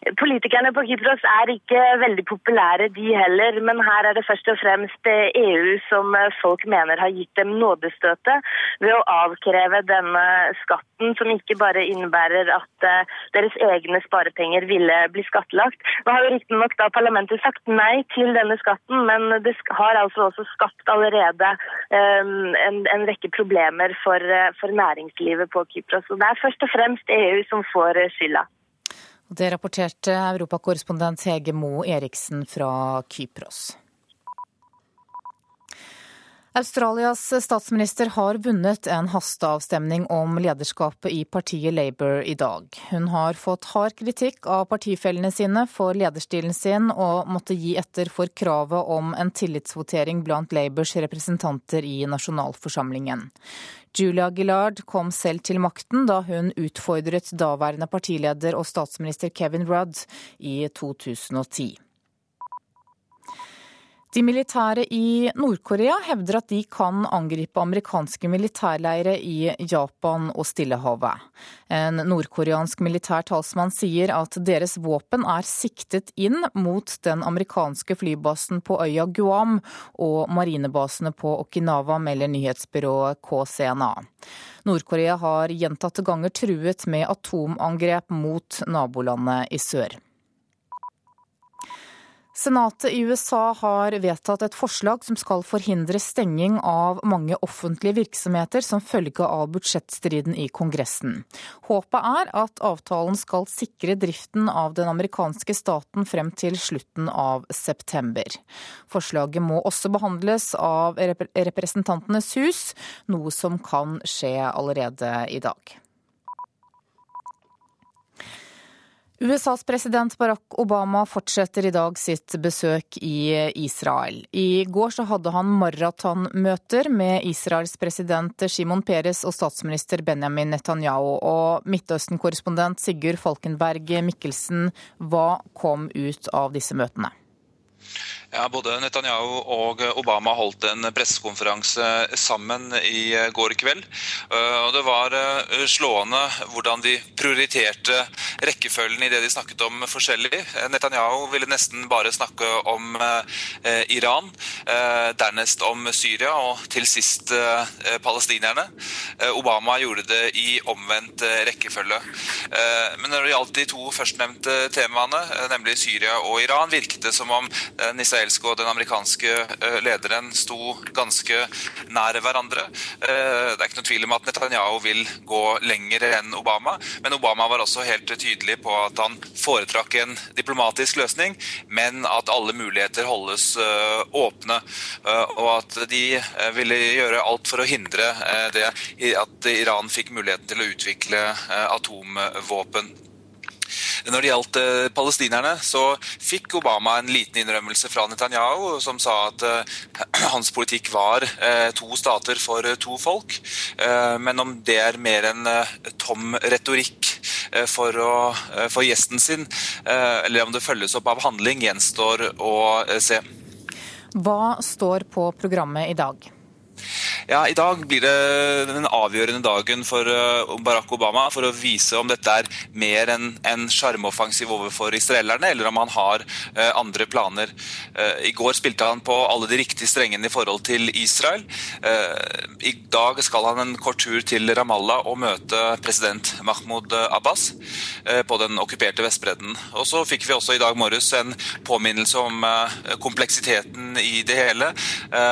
Politikerne på Kypros er ikke veldig populære, de heller. Men her er det først og fremst EU som folk mener har gitt dem nådestøtet ved å avkreve denne skatten, som ikke bare innebærer at eh, deres egne sparepenger ville bli skattlagt. Nå har jo riktignok da parlamentet sagt nei til denne skatten, men det har altså også skapt allerede um, en, en, rekke problemer for, eh, for næringslivet på Kypros. Og det er først og fremst EU som får skylda. Det rapporterte europakorrespondent Hege Mo Eriksen fra Kypros. Australias statsminister har vunnet en hasteavstemning om lederskapet i partiet Labour i dag. Hun har fått hard kritikk av partifellene sine for lederstilen sin, og måtte gi etter for kravet om en tillitsvotering blant Labours representanter i nasjonalforsamlingen. Julia Gillard kom selv til makten da hun utfordret daværende partileder og statsminister Kevin Rudd i 2010. De militære i Nord-Korea hevder at de kan angripe amerikanske militærleire i Japan og Stillehavet. En nordkoreansk militær talsmann sier at deres våpen er siktet inn mot den amerikanske flybasen på øya Guam og marinebasene på Okinawa, melder nyhetsbyrået KCNA. Nord-Korea har gjentatte ganger truet med atomangrep mot nabolandet i sør. Senatet i USA har vedtatt et forslag som skal forhindre stenging av mange offentlige virksomheter som følge av budsjettstriden i Kongressen. Håpet er at avtalen skal sikre driften av den amerikanske staten frem til slutten av september. Forslaget må også behandles av Representantenes hus, noe som kan skje allerede i dag. USAs president Barack Obama fortsetter i dag sitt besøk i Israel. I går så hadde han maratonmøter med Israels president Shimon Peres og statsminister Benjamin Netanyahu. Og Midtøsten-korrespondent Sigurd Falkenberg Mikkelsen, hva kom ut av disse møtene? Ja, Både Netanyahu og Obama holdt en pressekonferanse sammen i går kveld. Eh, og Det var eh, slående hvordan de prioriterte rekkefølgen i det de snakket om forskjellig. Netanyahu ville nesten bare snakke om eh, Iran, dernest om Syria og til sist palestinerne. Obama gjorde det i omvendt rekkefølge. Men når det gjaldt de to førstnevnte temaene, nemlig Syria og Iran, virket det som om den israelske og den amerikanske eh, lederen sto ganske nær hverandre. Eh, det er ikke noe tvil om at Netanyahu vil gå lenger enn Obama, men Obama var også helt tydelig på at han foretrakk en diplomatisk løsning, men at alle muligheter holdes eh, åpne, og at de ville gjøre alt for å hindre det at Iran fikk muligheten til å utvikle atomvåpen. Når det gjaldt eh, palestinerne, så fikk Obama en liten innrømmelse fra Netanyahu, som sa at eh, hans politikk var eh, to stater for to folk. Men om det er mer enn tom retorikk for, å, for gjesten sin, eller om det følges opp av handling, gjenstår å se. Hva står på programmet i dag? Ja, I dag blir det den avgjørende dagen for eh, Barack Obama for å vise om dette er mer enn en sjarmoffensiv overfor israelerne, eller om han har uh, andre planer. Uh, I går spilte han på alle de riktige strengene i forhold til Israel. I dag skal han en kort tur til Ramallah og møte president Mahmoud Abbas på den okkuperte Vestbredden. Og så fikk vi også i dag morges en påminnelse om kompleksiteten i det hele,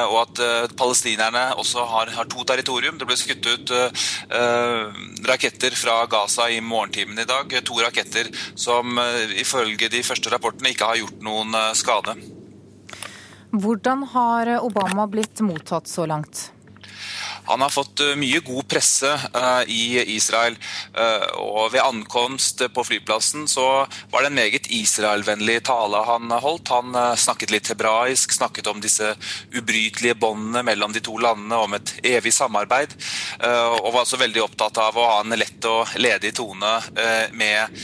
og at palestinerne også har, har, to territorium. Det ble skutt ut uh, raketter fra Gaza i morgentimene i dag. To raketter som uh, ifølge de første rapportene ikke har gjort noen skade. Hvordan har Obama blitt mottatt så langt? Han har fått eh, mye god presse uh, i Israel. Uh, og ved ankomst på flyplassen så var det en meget Israel-vennlig tale han holdt. Han snakket litt hebraisk, snakket om disse ubrytelige båndene mellom de to landene, om et evig samarbeid. og var også veldig opptatt av å ha en lett og ledig tone med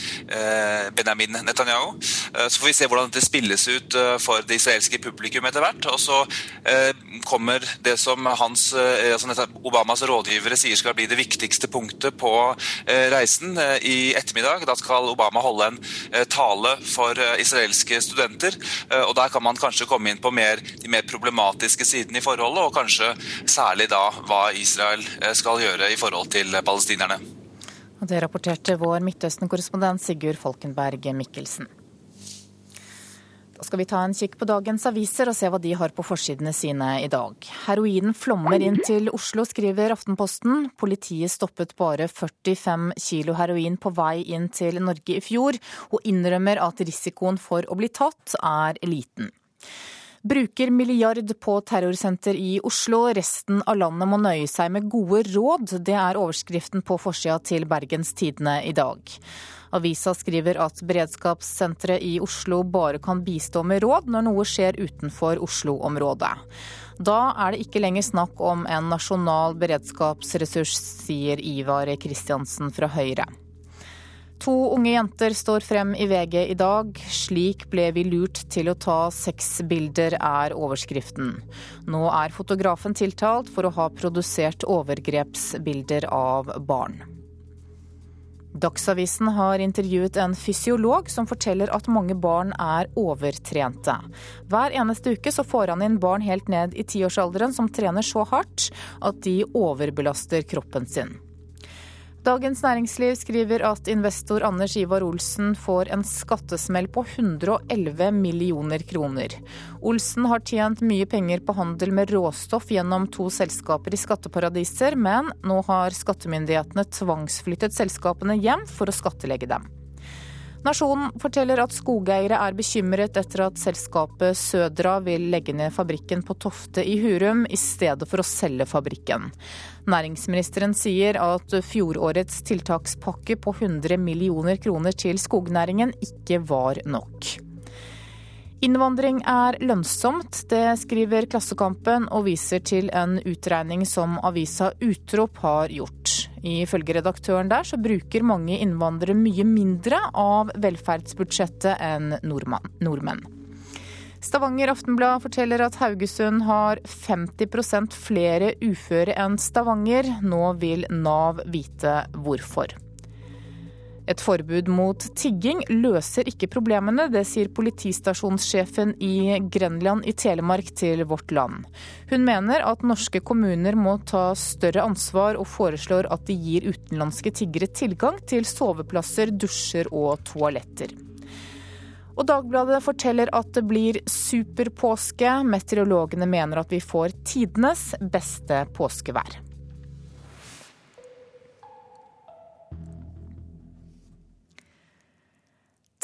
Benjamin Netanyahu. så får vi se hvordan dette spilles ut for det israelske publikum etter hvert. Og så kommer det som hans altså Obamas rådgivere sier skal bli det viktigste punktet på eh, reisen eh, i ettermiddag. Da skal Obama holde en eh, tale for israelske studenter. og Der kan man kanskje komme inn på mer, de mer problematiske sidene i forholdet, og kanskje særlig da hva Israel skal gjøre i forhold til palestinerne. Det rapporterte vår Midtøsten-korrespondent Sigurd Folkenberg Mikkelsen. Da skal vi ta en kikk på dagens aviser og se hva de har på forsidene sine i dag. Heroinen flommer inn til Oslo, skriver Aftenposten. Politiet stoppet bare 45 kilo heroin på vei inn til Norge i fjor, og innrømmer at risikoen for å bli tatt er liten. Bruker milliard på terrorsenter i Oslo, resten av landet må nøye seg med gode råd. Det er overskriften på forsida til Bergens Tidende i dag. Avisa skriver at beredskapssenteret i Oslo bare kan bistå med råd når noe skjer utenfor Oslo-området. Da er det ikke lenger snakk om en nasjonal beredskapsressurs, sier Ivar Kristiansen fra Høyre. To unge jenter står frem i VG i dag. Slik ble vi lurt til å ta sexbilder, er overskriften. Nå er fotografen tiltalt for å ha produsert overgrepsbilder av barn. Dagsavisen har intervjuet en fysiolog som forteller at mange barn er overtrente. Hver eneste uke så får han inn barn helt ned i tiårsalderen som trener så hardt at de overbelaster kroppen sin. Dagens Næringsliv skriver at investor Anders Ivar Olsen får en skattesmell på 111 millioner kroner. Olsen har tjent mye penger på handel med råstoff gjennom to selskaper i skatteparadiser, men nå har skattemyndighetene tvangsflyttet selskapene hjem for å skattlegge dem. Nasjonen forteller at skogeiere er bekymret etter at selskapet Sødra vil legge ned fabrikken på Tofte i Hurum, i stedet for å selge fabrikken. Næringsministeren sier at fjorårets tiltakspakke på 100 millioner kroner til skognæringen ikke var nok. Innvandring er lønnsomt, det skriver Klassekampen og viser til en utregning som avisa Utrop har gjort. Ifølge redaktøren der så bruker mange innvandrere mye mindre av velferdsbudsjettet enn nordmenn. Stavanger Aftenblad forteller at Haugesund har 50% flere uføre enn Stavanger. Nå vil Nav vite hvorfor. Et forbud mot tigging løser ikke problemene, det sier politistasjonssjefen i Grenland i Telemark til Vårt Land. Hun mener at norske kommuner må ta større ansvar, og foreslår at de gir utenlandske tiggere tilgang til soveplasser, dusjer og toaletter. Og Dagbladet forteller at det blir superpåske. Meteorologene mener at vi får tidenes beste påskevær.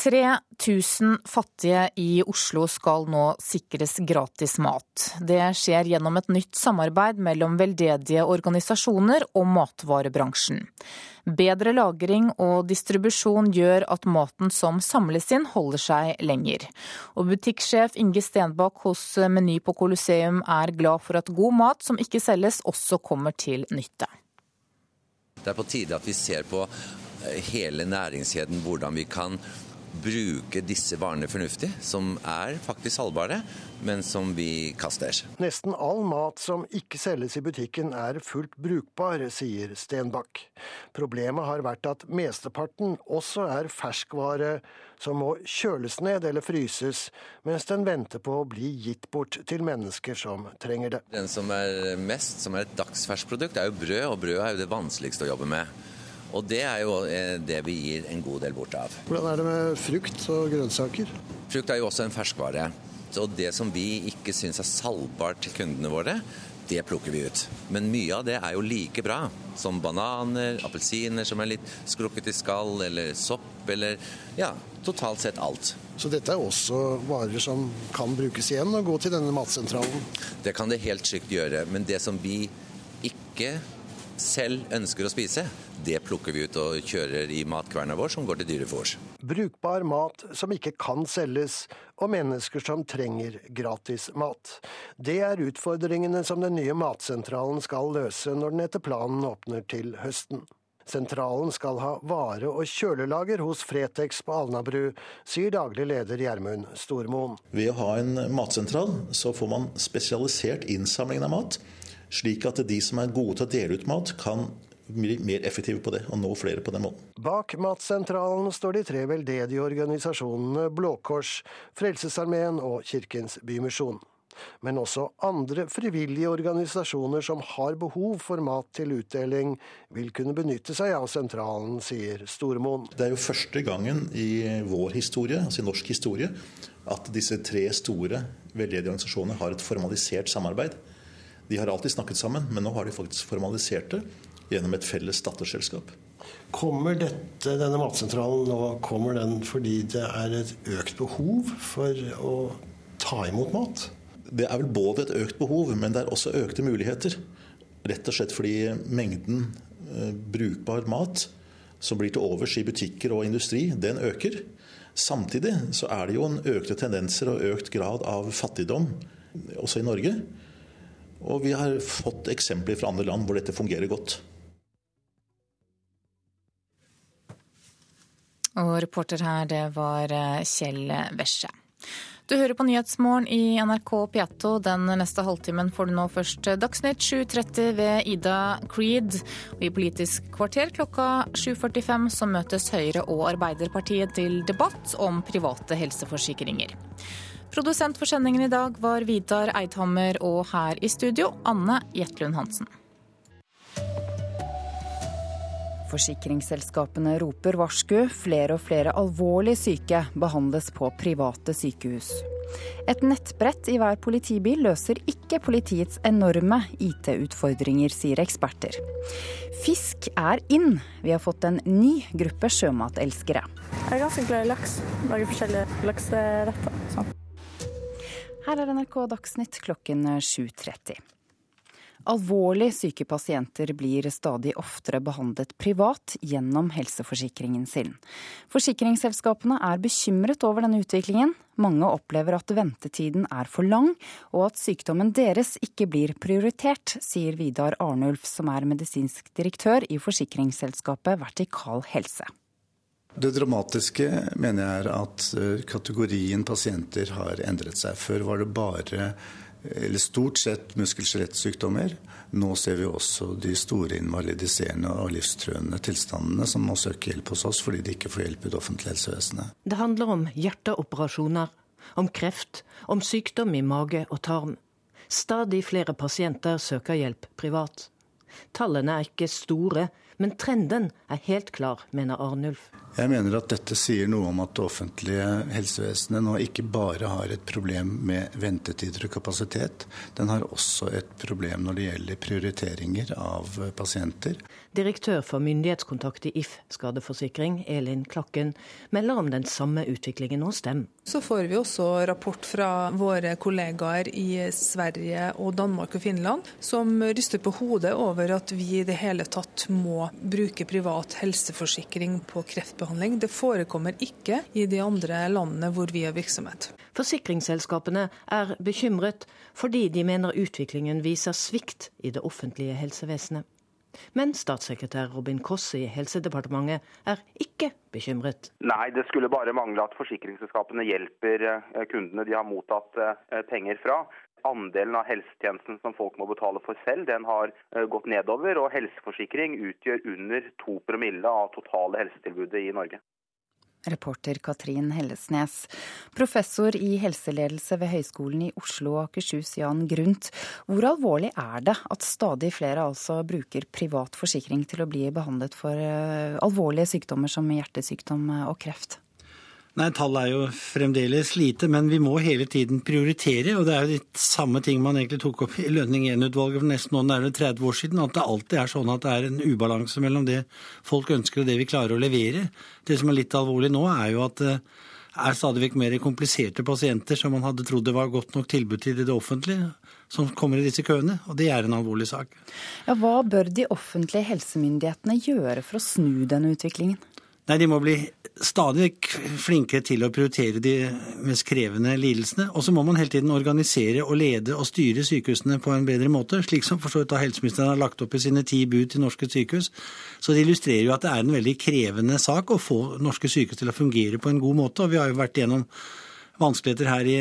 3000 fattige i Oslo skal nå sikres gratis mat. Det skjer gjennom et nytt samarbeid mellom veldedige organisasjoner og matvarebransjen. Bedre lagring og distribusjon gjør at maten som samles inn, holder seg lenger. Og butikksjef Inge Stenbakk hos Meny på Colosseum er glad for at god mat som ikke selges, også kommer til nytte. Det er på tide at vi ser på hele næringskjeden, hvordan vi kan bruke disse varene fornuftig, som er faktisk salgbare, men som vi kaster. Nesten all mat som ikke selges i butikken er fullt brukbar, sier Stenbakk. Problemet har vært at mesteparten også er ferskvare som må kjøles ned eller fryses, mens den venter på å bli gitt bort til mennesker som trenger det. Den som er mest, som er et dagsferskprodukt, er jo brød, og brød er jo det vanskeligste å jobbe med. Og det er jo eh, det vi gir en god del bort av. Hvordan er det med frukt og grønnsaker? Frukt er jo også en ferskvare. Og det som vi ikke syns er salgbart til kundene våre, det plukker vi ut. Men mye av det er jo like bra. Som bananer, appelsiner som er litt skrukket i skall, eller sopp, eller ja, totalt sett alt. Så dette er også varer som kan brukes igjen og gå til denne matsentralen? Det kan det helt trygt gjøre. Men det som vi ikke selv ønsker å spise, det plukker vi ut og kjører i matkverna vår, som går til dyrefôr. Brukbar mat som ikke kan selges, og mennesker som trenger gratis mat. Det er utfordringene som den nye matsentralen skal løse når den etter planen åpner til høsten. Sentralen skal ha vare- og kjølelager hos Fretex på Alnabru, sier daglig leder Gjermund Stormoen. Ved å ha en matsentral så får man spesialisert innsamlingen av mat slik at de som er gode til å dele ut mat, kan bli mer effektive på det og nå flere på den måten. Bak Matsentralen står de tre veldedige organisasjonene Blå Kors, Frelsesarmeen og Kirkens Bymisjon. Men også andre frivillige organisasjoner som har behov for mat til utdeling, vil kunne benytte seg av sentralen, sier Stormoen. Det er jo første gangen i vår historie, altså i norsk historie, at disse tre store veldedige organisasjonene har et formalisert samarbeid. De har alltid snakket sammen, men nå har de faktisk formalisert det gjennom et felles datterselskap. Kommer dette, denne matsentralen nå kommer den fordi det er et økt behov for å ta imot mat? Det er vel både et økt behov, men det er også økte muligheter. Rett og slett fordi mengden eh, brukbar mat som blir til overs i butikker og industri, den øker. Samtidig så er det jo en økte tendenser og økt grad av fattigdom også i Norge. Og vi har fått eksempler fra andre land hvor dette fungerer godt. Og reporter her, det var eh, Kjell Vesje. Du hører på Nyhetsmorgen i NRK P2. Den neste halvtimen får du nå først Dagsnytt 7.30 ved Ida Creed. Og i Politisk kvarter klokka 7.45 så møtes Høyre og Arbeiderpartiet til debatt om private helseforsikringer. Produsent for sendingen i dag var Vidar Eidhammer, og her i studio Anne Jetlund Hansen. Forsikringsselskapene roper varsku. Flere og flere alvorlig syke behandles på private sykehus. Et nettbrett i hver politibil løser ikke politiets enorme IT-utfordringer, sier eksperter. Fisk er inn. Vi har fått en ny gruppe sjømatelskere. Jeg er ganske glad i laks. Lager forskjellige lakseretter. Sånn. Her er NRK Dagsnytt klokken 7.30. Alvorlig syke pasienter blir stadig oftere behandlet privat gjennom helseforsikringen sin. Forsikringsselskapene er bekymret over denne utviklingen. Mange opplever at ventetiden er for lang, og at sykdommen deres ikke blir prioritert, sier Vidar Arnulf, som er medisinsk direktør i forsikringsselskapet Vertikal Helse. Det dramatiske mener jeg er at eh, kategorien pasienter har endret seg. Før var det bare eller stort sett muskel-skjelettsykdommer. Nå ser vi også de store invalidiserende og livstruende tilstandene som må søke hjelp hos oss fordi de ikke får hjelp i det offentlige helsevesenet. Det handler om hjerteoperasjoner, om kreft, om sykdom i mage og tarm. Stadig flere pasienter søker hjelp privat. Tallene er ikke store, men trenden er helt klar, mener Arnulf. Jeg mener at dette sier noe om at det offentlige helsevesenet nå ikke bare har et problem med ventetider og kapasitet, den har også et problem når det gjelder prioriteringer av pasienter. Direktør for myndighetskontakt i If skadeforsikring, Elin Klakken, melder om den samme utviklingen hos dem. Så får vi også rapport fra våre kollegaer i Sverige og Danmark og Finland, som ryster på hodet over at vi i det hele tatt må bruke privat helseforsikring på kreftbehandling. Det forekommer ikke i de andre landene hvor vi har virksomhet. Forsikringsselskapene er bekymret fordi de mener utviklingen viser svikt i det offentlige helsevesenet. Men statssekretær Robin Koss i Helsedepartementet er ikke bekymret. Nei, det skulle bare mangle at forsikringsselskapene hjelper eh, kundene de har mottatt eh, penger fra. Andelen av helsetjenesten som folk må betale for selv, den har eh, gått nedover. Og helseforsikring utgjør under to promille av totale helsetilbudet i Norge. Reporter Katrin Hellesnes. Professor i helseledelse ved Høgskolen i Oslo og Akershus, Jan Grundt. Hvor alvorlig er det at stadig flere altså bruker privat forsikring til å bli behandlet for eh, alvorlige sykdommer som hjertesykdom og kreft? Nei, Tallet er jo fremdeles lite, men vi må hele tiden prioritere. Og det er jo de samme ting man egentlig tok opp i Lønning 1-utvalget for nesten nå nærmere 30 år siden. At det alltid er sånn at det er en ubalanse mellom det folk ønsker og det vi klarer å levere. Det som er litt alvorlig nå, er jo at det er stadig vekk mer kompliserte pasienter som man hadde trodd det var godt nok tilbud til i det offentlige, som kommer i disse køene. Og det er en alvorlig sak. Ja, hva bør de offentlige helsemyndighetene gjøre for å snu denne utviklingen? Nei, De må bli stadig flinkere til å prioritere de mest krevende lidelsene. Og så må man hele tiden organisere og lede og styre sykehusene på en bedre måte. Slik som for helseministeren har lagt opp i sine ti bud til norske sykehus. Så det illustrerer jo at det er en veldig krevende sak å få norske sykehus til å fungere på en god måte. Og vi har jo vært gjennom vanskeligheter her i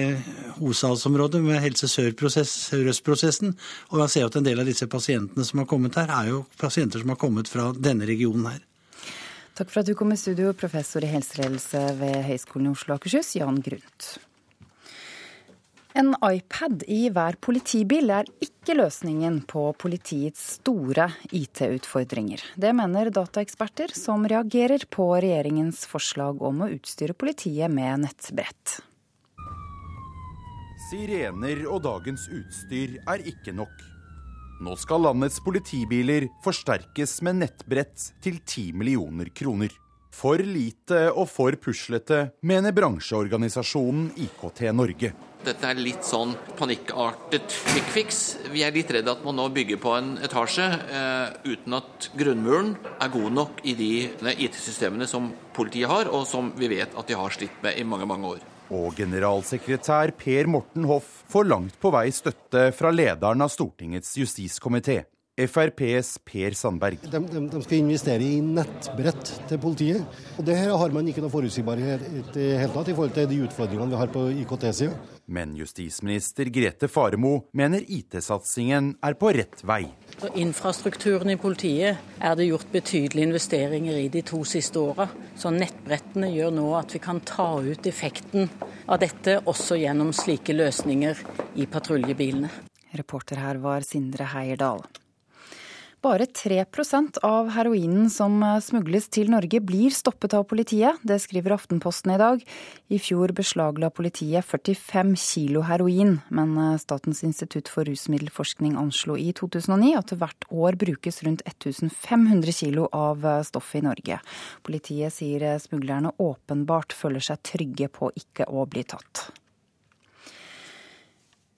hovedstadsområdet med Helse Sør-Øst-prosessen. Og jeg ser at en del av disse pasientene som har kommet her, er jo pasienter som har kommet fra denne regionen her. Takk for at du kom i studio, professor i helseledelse ved Høgskolen i Oslo og Akershus, Jan Grundt. En iPad i hver politibil er ikke løsningen på politiets store IT-utfordringer. Det mener dataeksperter, som reagerer på regjeringens forslag om å utstyre politiet med nettbrett. Sirener og dagens utstyr er ikke nok. Nå skal landets politibiler forsterkes med nettbrett til 10 millioner kroner. For lite og for puslete, mener bransjeorganisasjonen IKT Norge. Dette er litt sånn panikkartet quick. Vi er litt redd at man nå bygger på en etasje eh, uten at grunnmuren er god nok i de IT-systemene som politiet har, og som vi vet at de har slitt med i mange, mange år. Og generalsekretær Per Morten Hoff får langt på vei støtte fra lederen av Stortingets justiskomité. FrPs Per Sandberg. De, de, de, skal investere i nettbrett til politiet. Og Det her har man ikke noe forutsigbarhet i det hele tatt i forhold til de utfordringene vi har på IKT-sida. Men justisminister Grete Faremo mener IT-satsingen er på rett vei. Så infrastrukturen i politiet er det gjort betydelige investeringer i de to siste åra. Så nettbrettene gjør nå at vi kan ta ut effekten av dette også gjennom slike løsninger i patruljebilene. Reporter her var Sindre Heierdal. Bare 3% av heroinen som smugles til Norge blir stoppet av politiet. Det skriver Aftenposten i dag. I fjor beslagla politiet 45 kilo heroin, men Statens institutt for rusmiddelforskning anslo i 2009 at hvert år brukes rundt 1500 kilo av stoffet i Norge. Politiet sier smuglerne åpenbart føler seg trygge på ikke å bli tatt.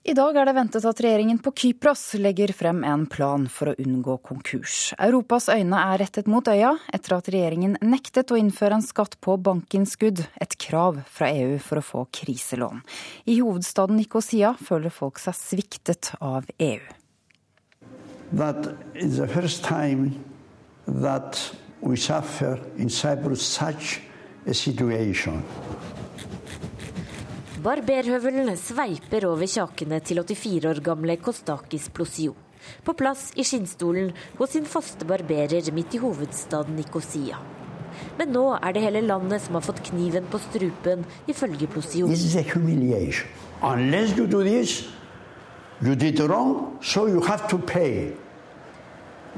I dag er det ventet at regjeringen på Kypros legger frem en plan for å unngå konkurs. Europas øyne er rettet mot øya etter at regjeringen nektet å innføre en skatt på bankinnskudd, et krav fra EU for å få kriselån. I hovedstaden Nikosia føler folk seg sviktet av EU. That is the first time that we suffer in Cyprus such a situation. Barberhøvelen sveiper over kjakene til 84 år gamle Kostakis Plosio. På plass i skinnstolen hos sin faste barberer midt i hovedstaden Nikosia. Men nå er det hele landet som har fått kniven på strupen, ifølge Plosio.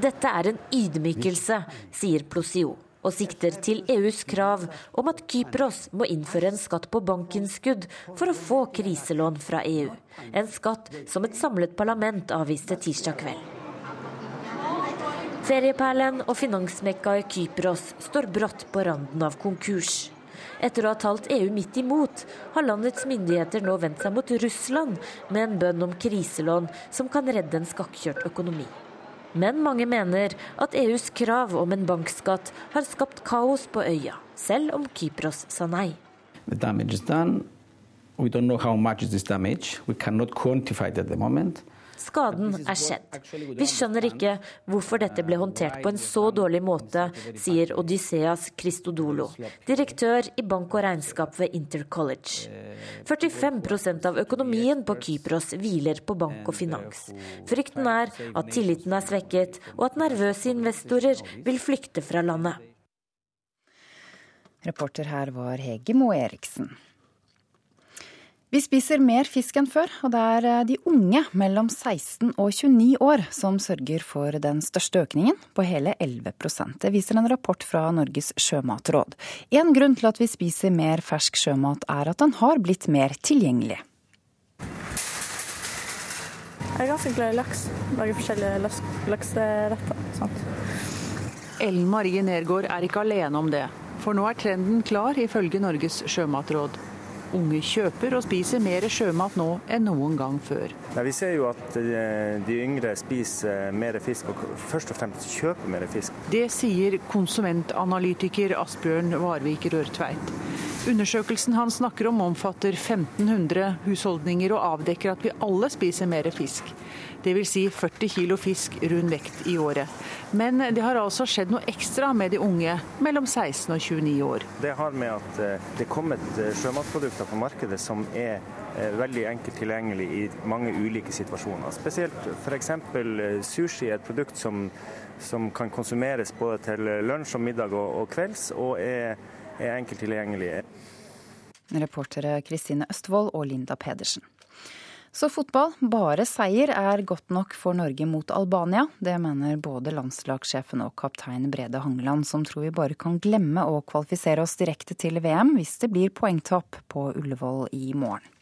Dette er en ydmykelse, sier Plosio og sikter til EUs krav om at Kypros må innføre en skatt på bankinnskudd for å få kriselån fra EU. En skatt som et samlet parlament avviste tirsdag kveld. Ferieperlen og finansmekkaet Kypros står brått på randen av konkurs. Etter å ha talt EU midt imot, har landets myndigheter nå vendt seg mot Russland med en bønn om kriselån som kan redde en skakkjørt økonomi. Men mange mener at EUs krav om en bankskatt har skapt kaos på øya, selv om Kypros sa nei. The damage is done. We don't know how much is this damage. We cannot quantify it at the moment. Skaden er skjedd. Vi skjønner ikke hvorfor dette ble håndtert på en så dårlig måte, sier Odysseas Christodolo, direktør i bank og regnskap ved Intercollege. 45% av økonomien på Kypros hviler på bank og finans. Frykten er at tilliten er svekket, og at nervøse investorer vil flykte fra landet. Reporter her var Hege Moe Eriksen. Vi spiser mer fisk enn før, og det er eh, de unge mellom 16 og 29 år som sørger for den største økningen, på hele 11 Det viser en rapport fra Norges sjømatråd. En grunn til at vi spiser mer fersk sjømat, er at den har blitt mer tilgjengelig. Jeg er ganske glad i laks. Lager forskjellige lakseretter. Ellen Marie Nergård er ikke alene om det. For nå er trenden klar, ifølge Norges sjømatråd. Unge kjøper og spiser mer sjømat nå enn noen gang før. Ja, vi ser jo at eh, de yngre spiser mer fisk, og først og fremst kjøper mer fisk. Det sier konsumentanalytiker Asbjørn Varvik Rørtveit. Undersøkelsen han snakker om omfatter 1500 husholdninger og avdekker at vi alle spiser mer fisk dvs. Si 40 kilo fisk rund vekt i året. Men det har altså skjedd noe ekstra med de unge mellom 16 og 29 år. Det har med at eh, det er kommet eh, sjømatprodukter på markedet som er eh, veldig enkelt tilgjengelig i mange ulike situasjoner. Spesielt f.eks. sushi er et produkt som, som, kan konsumeres både til lunsj og middag og, og kvelds, og er, er enkelt tilgjengelig. Reportere Kristine Østvold og Linda Pedersen. Så fotball, bare seier er godt nok for Norge mot Albania. Det mener både landslagssjefen og kaptein Brede Hangeland, som tror vi bare kan glemme å kvalifisere oss direkte til VM hvis det blir poengtap på Ullevål i morgen.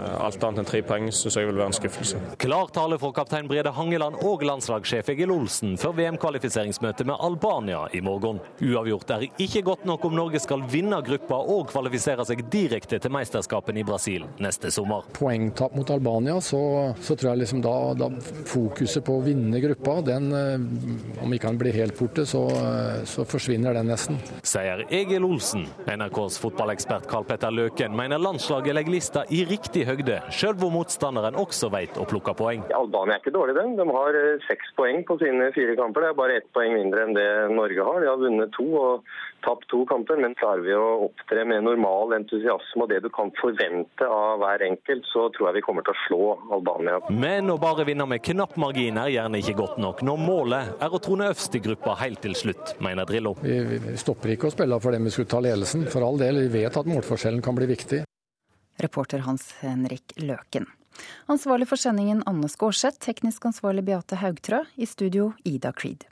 Eh, alt annet enn tre poeng syns jeg vil være en skuffelse. Klar tale fra kaptein Brede Hangeland og landslagssjef Egil Olsen før VM-kvalifiseringsmøtet med Albania i morgen. Uavgjort er ikke godt nok om Norge skal vinne gruppa og kvalifisere seg direkte til mesterskapene i Brasil neste sommer. Poengtap mot Albania, så, så tror jeg liksom da, da, fokuset på å vinne gruppa, den, eh, om ikke han blir helt borte, så, eh, så forsvinner den nesten. Sier Egil Olsen. NRKs fotballekspert Karl Petter Løken mener landslaget legger lista i riktig høgde, sjøl hvor motstanderen også vet å plukke poeng. Albania er ikke dårlig, den. De har eh, seks poeng på sine fire kamper. Det er bare ett poeng mindre enn det Norge har. De har vunnet to og tapt to kamper. Men klarer vi å opptre med normal entusiasme og det du kan forvente av hver enkelt, så tror jeg vi kommer til å slå Albania. Men å bare vinne med knapp margin er gjerne ikke godt nok, når målet er å trone øverst i gruppa helt til slutt, mener Drillo. Vi, vi stopper ikke å spille for dem vi skulle ta ledelsen. For all del, vi vet at målforskjellen kan bli viktig. Reporter Hans Henrik Løken. Ansvarlig for sendingen Anne Skårseth, teknisk ansvarlig Beate Haugtrø, i studio Ida Creed.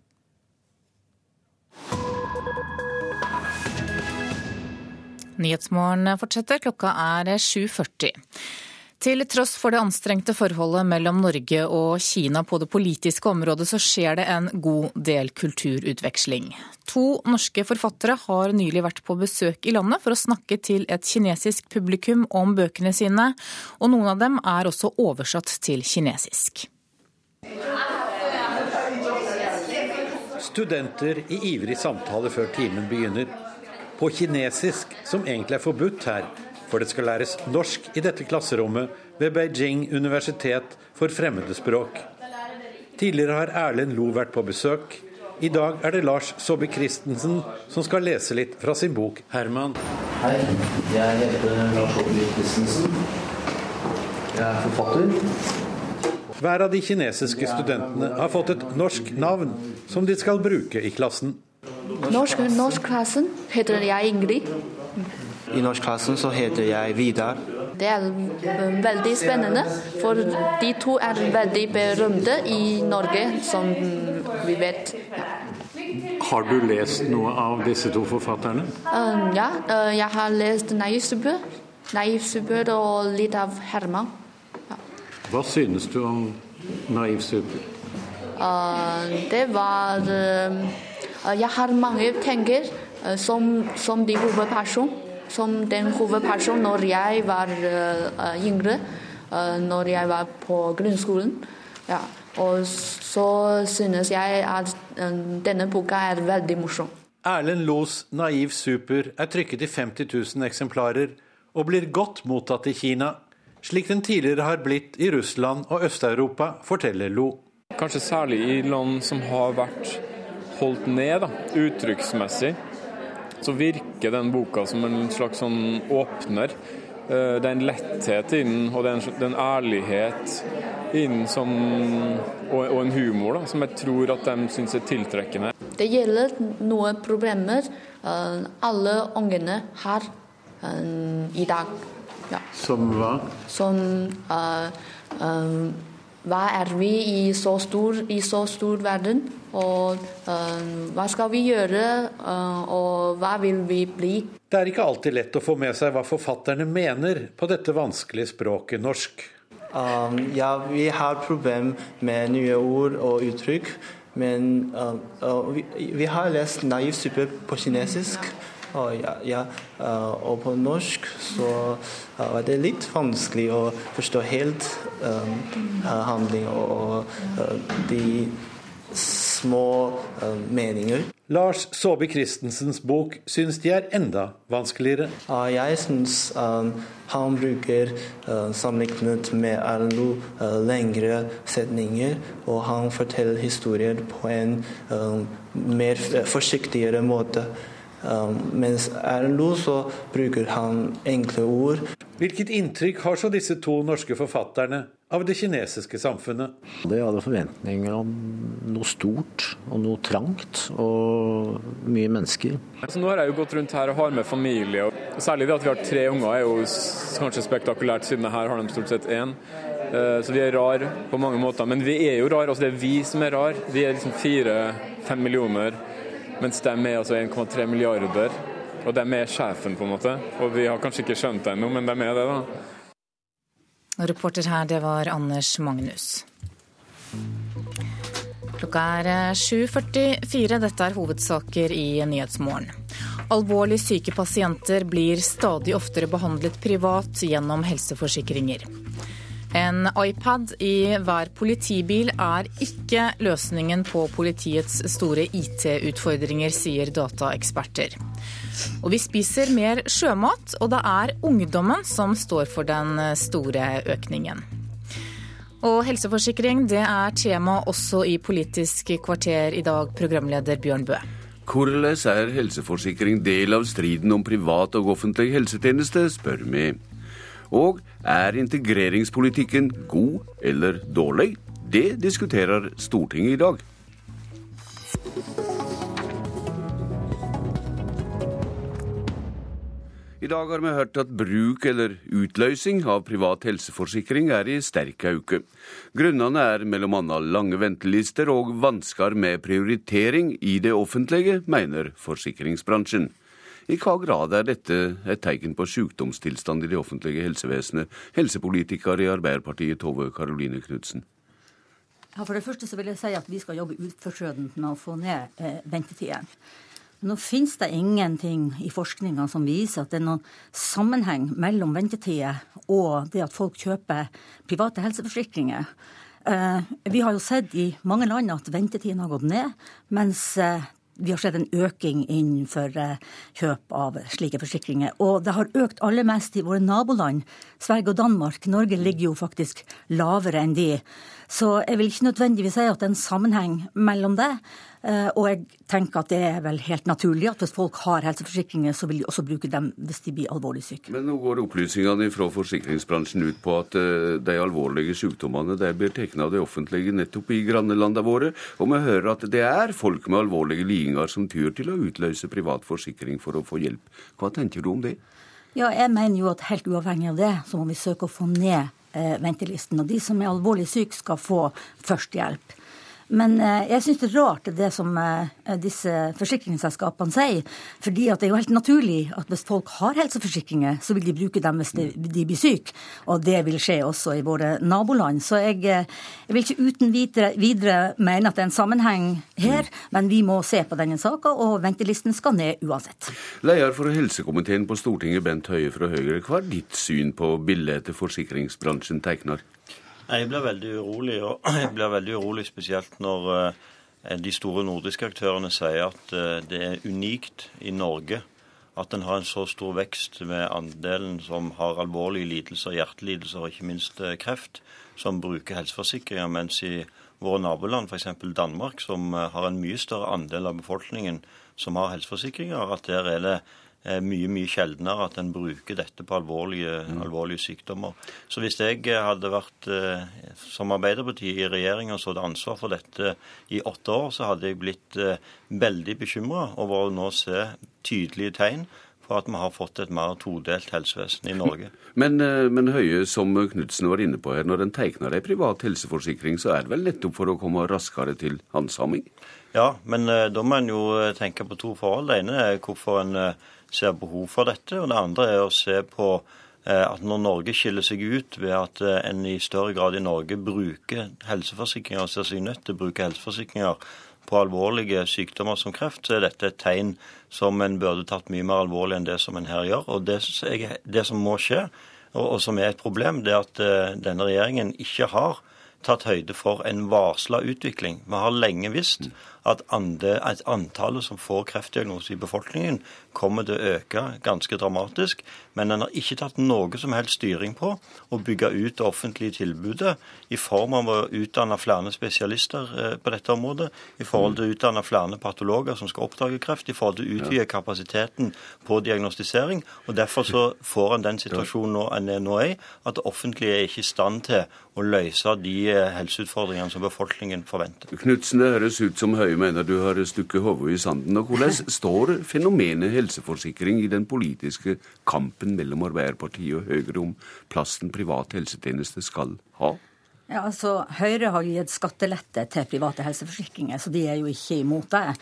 Nyhetsmorgen fortsetter, klokka er 7.40. Til tross for det anstrengte forholdet mellom Norge og Kina på det politiske området, så skjer det en god del kulturutveksling. To norske forfattere har nylig vært på besøk i landet for å snakke til et kinesisk publikum om bøkene sine, og noen av dem er også oversatt til kinesisk. Studenter i ivrig samtale før timen begynner. På kinesisk, som egentlig er forbudt her, for det skal læres norsk i dette klasserommet ved Beijing universitet for fremmede språk. Tidligere har Erlend Lo vært på besøk. I dag er det Lars Saabye Christensen som skal lese litt fra sin bok 'Herman'. Hei, jeg heter Lars Saabye Christensen. Jeg er forfatter. Hver av de kinesiske studentene har fått et norsk navn som de skal bruke i klassen. Norsk, norskklassen heter jeg Ingrid. I norskklassen så heter jeg Vidar. Det er veldig spennende, for de to er veldig berømte i Norge, som vi vet. Har du lest noe av disse to forfatterne? Uh, ja, uh, jeg har lest 'Naiv Subur', 'Naiv Subur' og litt av Herman. Ja. Hva synes du om 'Naiv Subur'? Uh, det var uh, Jeg har mange tenker som, som de hovedperson som den hovedpersonen når jeg var uh, yngre, uh, når jeg var på grunnskolen. Ja. Og så synes jeg at uh, denne boka er veldig morsom. Erlend Los 'Naiv super' er trykket i 50 000 eksemplarer og blir godt mottatt i Kina, slik den tidligere har blitt i Russland og Øst-Europa, forteller Lo. Kanskje særlig i land som har vært holdt ned da, uttrykksmessig så virker den boka som en slags sånn åpner. Eh, det er en letthet i den, og det er en, det er en ærlighet i den som, og, og, en humor da, som jeg tror at de syns er tiltrekkende. Det gjelder noen problemer uh, alle ungene har uh, i dag. Ja. Som hva? Som uh, hva er vi i så stor, i så stor verden? Og uh, hva skal vi gjøre, uh, og hva vil vi bli? Det er ikke alltid lett å få med seg hva forfatterne mener på dette vanskelige språket norsk. Um, ja, vi har problem med nye ord og uttrykk. Men uh, vi, vi, har lest 'naiv suppe' på kinesisk. Og, ja, ja, og på norsk så var det litt vanskelig å forstå helt um, handling og, og de små uh, meninger. Lars Saabye Christensens bok syns de er enda vanskeligere. Uh, jeg syns um, han bruker uh, sammenlignet med Erlend lengre setninger, og han forteller historier på en mer forsiktigere måte. Um, mens Erlo så bruker han enkle ord. Hvilket inntrykk har så disse to norske forfatterne av det kinesiske samfunnet? De hadde forventninger om noe stort og noe trangt og mye mennesker. Så nå har jeg jo gått rundt her og har med familie. og Særlig det at vi har tre unger er jo kanskje spektakulært, siden her har de stort sett én. Eh, så vi er rar på mange måter. Men vi er jo rar, altså det er vi som er rar. Vi er liksom fire-fem millioner mens de er altså 1,3 milliarder. Og de er sjefen, på en måte. Og vi har kanskje ikke skjønt det ennå, men de er det, da. Reporter her, det var Anders Magnus. Klokka er 7.44. Dette er hovedsaker i Nyhetsmorgen. Alvorlig syke pasienter blir stadig oftere behandlet privat gjennom helseforsikringer. En iPad i hver politibil er ikke løsningen på politiets store IT-utfordringer, sier dataeksperter. Og vi spiser mer sjømat, og det er ungdommen som står for den store økningen. Og helseforsikring det er tema også i Politisk kvarter i dag, programleder Bjørn Bø. Hvordan er helseforsikring del av striden om privat og offentlig helsetjeneste, spør vi. Og er integreringspolitikken god eller dårlig? Det diskuterer Stortinget i dag. I dag har vi hørt at bruk eller utløsing av privat helseforsikring er i sterk auke. Grunnene er bl.a. lange ventelister og vansker med prioritering i det offentlige, mener forsikringsbransjen. I hva grad er dette et tegn på sykdomstilstand i det offentlige helsevesenet? Helsepolitiker i Arbeiderpartiet Tove Karoline Knutsen. Ja, for det første så vil jeg si at vi skal jobbe utforskjødent med å få ned eh, ventetiden. Nå finnes det ingenting i forskninga som viser at det er noen sammenheng mellom ventetider og det at folk kjøper private helseforsikringer. Eh, vi har jo sett i mange land at ventetiden har gått ned, mens eh, vi har sett en øking innenfor eh, kjøp av slike forsikringer. Og det har økt aller mest i våre naboland, Sverige og Danmark. Norge ligger jo faktisk lavere enn de. Så jeg vil ikke nødvendigvis si at det er en sammenheng mellom det. Eh, og jeg tenker at det er vel helt naturlig at hvis folk har helseforsikringer, så vil de også bruke dem hvis de blir alvorlig syke. Men nå går opplysningene fra forsikringsbransjen ut på at eh, de alvorlige sykdommene de blir tatt av det offentlige nettopp i grannelandene våre, og vi hører at det er folk med alvorlige lidelser som tyr til å utløse privat forsikring for å få hjelp. Hva tenker du om det? Ja, jeg mener jo at helt uavhengig av det, så må vi søke å få ned eh, ventelisten. Og de som er alvorlig syke, skal få førstehjelp. Men eh, jeg syns det er rart det som eh, disse forsikringsselskapene sier. fordi det er jo helt naturlig at hvis folk har helseforsikringer, så vil de bruke dem hvis de, blir syke. Og det vil skje også i våre naboland. Så jeg, eh, jeg vil ikke uten videre, videre, mene at det er en sammenheng her, men vi må se på denne saka, og ventelisten skal ned uansett. Leder for helsekomiteen på Stortinget, Bent Høie fra Høyre. Hva er ditt syn på bildet forsikringsbransjen tegner? Jeg blir veldig urolig, og jeg blir veldig urolig spesielt når eh, de store nordiske aktørene sier at eh, det er unikt i Norge at en har en så stor vekst med andelen som har alvorlige lidelser, hjertelidelser og ikke minst eh, kreft, som bruker helseforsikringer, mens i våre naboland, f.eks. Danmark, som har en mye større andel av befolkningen som har helseforsikringer, at der er det mye mye sjeldnere at en bruker dette på alvorlige, mm. alvorlige, sykdommer. Så hvis jeg hadde vært eh, som Arbeiderpartiet i regjering og så hadde ansvar for dette i åtte år, så hadde jeg blitt eh, veldig bekymra over å nå se tydelige tegn for at vi har fått et mer todelt helsevesen i Norge. Men, eh, men Høie, som Knutsen var inne på her, når en tegner ei privat helseforsikring, så er det vel nettopp for å komme raskere til handsaming? Ja, men da må en jo tenke på to forhold. Det ene er hvorfor en ser behov for dette. Og det andre er å se på eh, at når Norge skiller seg ut ved at eh, en i større grad i Norge bruker helseforsikringer, ser seg nødt til å bruke helseforsikringer på alvorlige sykdommer som kreft, så er dette et tegn som en burde tatt mye mer alvorlig enn det som en her gjør. Og det, jeg, det som må skje, og, og, som er et problem, det er at uh, denne regjeringen ikke har tatt høyde for en varsla utvikling. Vi har lenge visst at, antallet som får kreftdiagnose i befolkningen, kommer til å øke ganske dramatisk. Men en har ikke tatt noe som helst styring på å bygge ut det offentlige tilbudet i form av å utdanne flere spesialister eh, på dette området, i forhold til å utdanne flere patologer som skal oppdage kreft, i forhold til å utvide kapasiteten på diagnostisering. og Derfor så får en den situasjonen nå en er nå i, at det offentlige er ikke i stand til å løse de eh, helseutfordringene som befolkningen forventer. Knutsen, det høres ut som Høie mener du har stukket hodet i sanden. og Hvordan står fenomenet helseforsikring i den politiske kampen mellom Arbeiderpartiet og Høyre om plassen privat helsetjeneste skal ha? Ja, altså, Høyre har gitt skattelette til private helseforsikringer, så de er jo ikke imot det.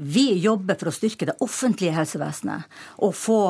Vi jobber for å styrke det offentlige helsevesenet og få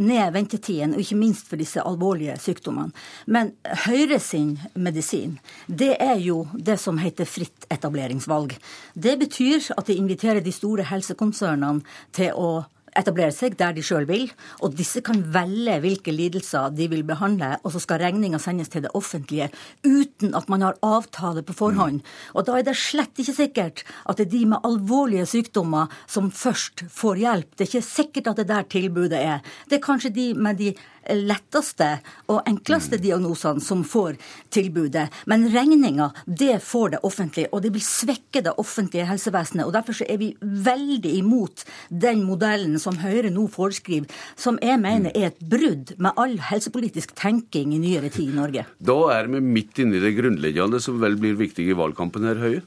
ned ventetiden, og ikke minst for disse alvorlige sykdommene. Men Høyre sin medisin, det er jo det som heter fritt etableringsvalg. Det betyr at de inviterer de store helsekonsernene til å etablere seg der de sjøl vil, og disse kan velge hvilke lidelser de vil behandle, og så skal regninga sendes til det offentlige uten at man har avtale på forhånd. Og da er det slett ikke sikkert at det er de med alvorlige sykdommer som først får hjelp. Det er ikke sikkert at det der tilbudet er. Det er kanskje de med de letteste og enkleste diagnosene som får tilbudet. Men regninga, det får det offentlige, og det vil svekke det offentlige helsevesenet. og Derfor er vi veldig imot den modellen som Høyre nå foreskriver, som jeg mener er et brudd med all helsepolitisk tenking i nyere tid i Norge. Da er vi midt inne i det grunnleggende som vel blir viktig i valgkampen her, Høie?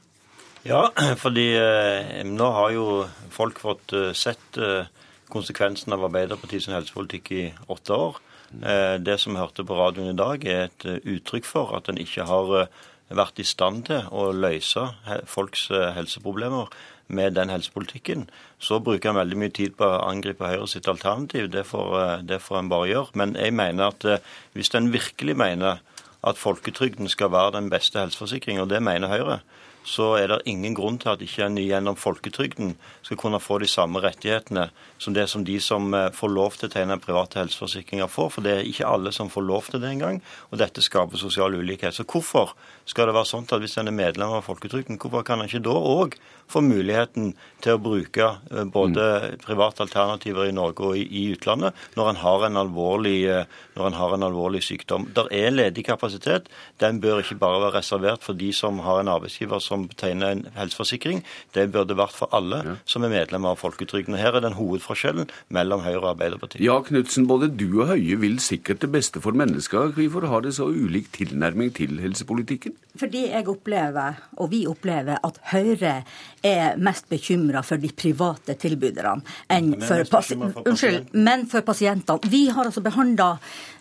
Ja, fordi eh, nå har jo folk fått eh, sett eh, konsekvensen av Arbeiderpartiets helsepolitikk i åtte år. Eh, det som vi hørte på radioen i dag, er et eh, uttrykk for at en ikke har vært i stand til å løse folks helseproblemer med den helsepolitikken. Så bruker en veldig mye tid på å angripe Høyre sitt alternativ. Det får, det får en bare gjøre. Men jeg mener at hvis en virkelig mener at folketrygden skal være den beste helseforsikringen, og det mener Høyre, så er det ingen grunn til at ikke en gjennom folketrygden skal kunne få de samme rettighetene som det som de som eh, får lov til å tegne private helseforsikringer får. For det er ikke alle som får lov til det engang, og dette skaper sosial ulikhet. Så hvorfor skal det være sånn at hvis en er medlem av folketrygden, hvorfor kan en ikke da òg få muligheten til å bruke eh, både private alternativer i Norge og i, utlandet når en har en alvorlig, eh, har en alvorlig sykdom? Der er ledig kapasitet. Den bør ikke bare være reservert for de som har en arbeidsgiver som tegner en helseforsikring. Det burde vært for alle ja. som er medlemmer av folketrygden. Her er den hovedforskjellen mellom Høyre og Arbeiderpartiet. Ja, Knutsen, både du og Høie vil sikkert det beste for mennesker. Hvorfor har det så ulik tilnærming til helsepolitikken? Fordi jeg opplever, og vi opplever, at Høyre er mest bekymra for de private tilbyderne enn for, for, unnskyld, men for pasientene. Vi har altså behandla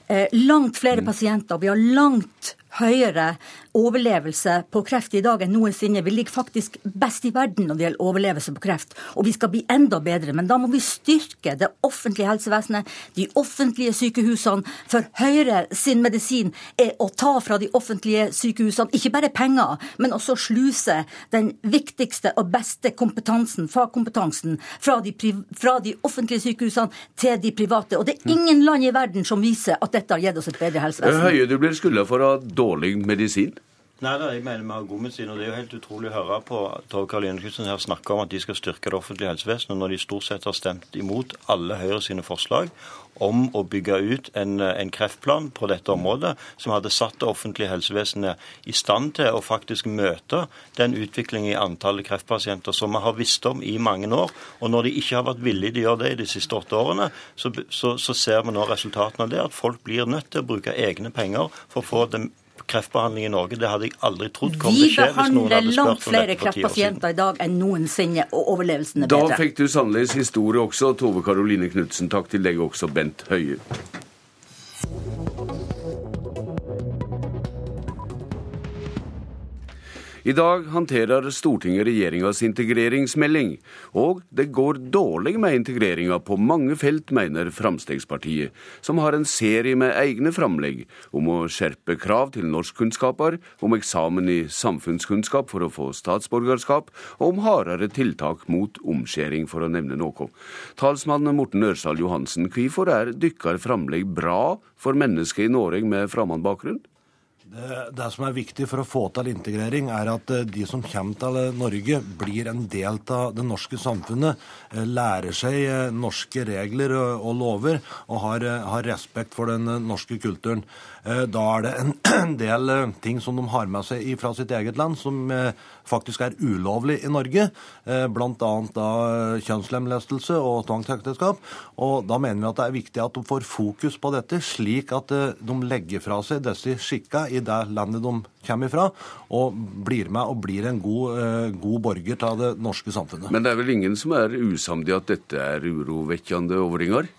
eh, langt flere mm. pasienter. Vi har langt høyere overlevelse på kreft i dag enn noensinne. Vi ligger faktisk best i verden når det gjelder overlevelse på kreft. Og vi skal bli enda bedre. Men da må vi styrke det offentlige helsevesenet, de offentlige sykehusene. For Høyre sin medisin er å ta fra de offentlige sykehusene ikke bare penger, men også sluse den viktigste og beste kompetansen, fagkompetansen, fra de, fra de offentlige sykehusene til de private. Og det er ingen land i verden som viser at dette har gitt oss et bedre helsevesen. Høye, du blir skylda for å ha dårlig medisin? Nei, da, jeg mener vi har god medisin. Og det er jo helt utrolig å høre på Tove Karoline Knutsen her snakke om at de skal styrke det offentlige helsevesenet, når de stort sett har stemt imot alle Høyre sine forslag om å bygge ut en, en, kreftplan på dette området, som hadde satt det offentlige helsevesenet i stand til å faktisk møte den utviklingen i antallet kreftpasienter som vi har visst om i mange år. Og når de ikke har vært villige til å gjøre det i de siste åtte årene, så, så, så ser vi nå resultatene av det. At folk blir nødt til å bruke egne penger for å få den kreftbehandling i Norge. Det hadde jeg aldri trodd kom til å skje hvis noen hadde spurt om dette for ti år siden. Vi behandler langt flere kreftpasienter i dag enn noensinne, og overlevelsen er bedre. Da fikk du sannelig historie også, Tove Karoline Knutsen. Takk til deg også, Bent Høie. I dag håndterer Stortinget regjeringas integreringsmelding, og det går dårlig med integreringa på mange felt, mener Fremskrittspartiet, som har en serie med egne framlegg om å skjerpe krav til norskkunnskaper, om eksamen i samfunnskunnskap for å få statsborgerskap, og om hardere tiltak mot omskjæring, for å nevne noe. Talsmann Morten Ørsal Johansen, hvorfor er dykkar framlegg bra for mennesker i Norge med fremmedbakgrunn? Det, det, som er viktig for å få til integrering, er at eh, de som kommer til Norge, blir en del av det norske samfunnet, eh, lærer seg eh, norske regler og lover og har, har respekt for den norske kulturen. Da er det en del ting som de har med seg fra sitt eget land, som faktisk er ulovlig i Norge. Bl.a. kjønnslemlestelse og tvangsekteskap. Og da mener vi at det er viktig at de får fokus på dette, slik at de legger fra seg disse skikka i det landet de kommer fra, og blir med og blir en god, eh, god borger av det norske samfunnet. Men det er vel ingen som er usamd i at dette er urovekkende overinger?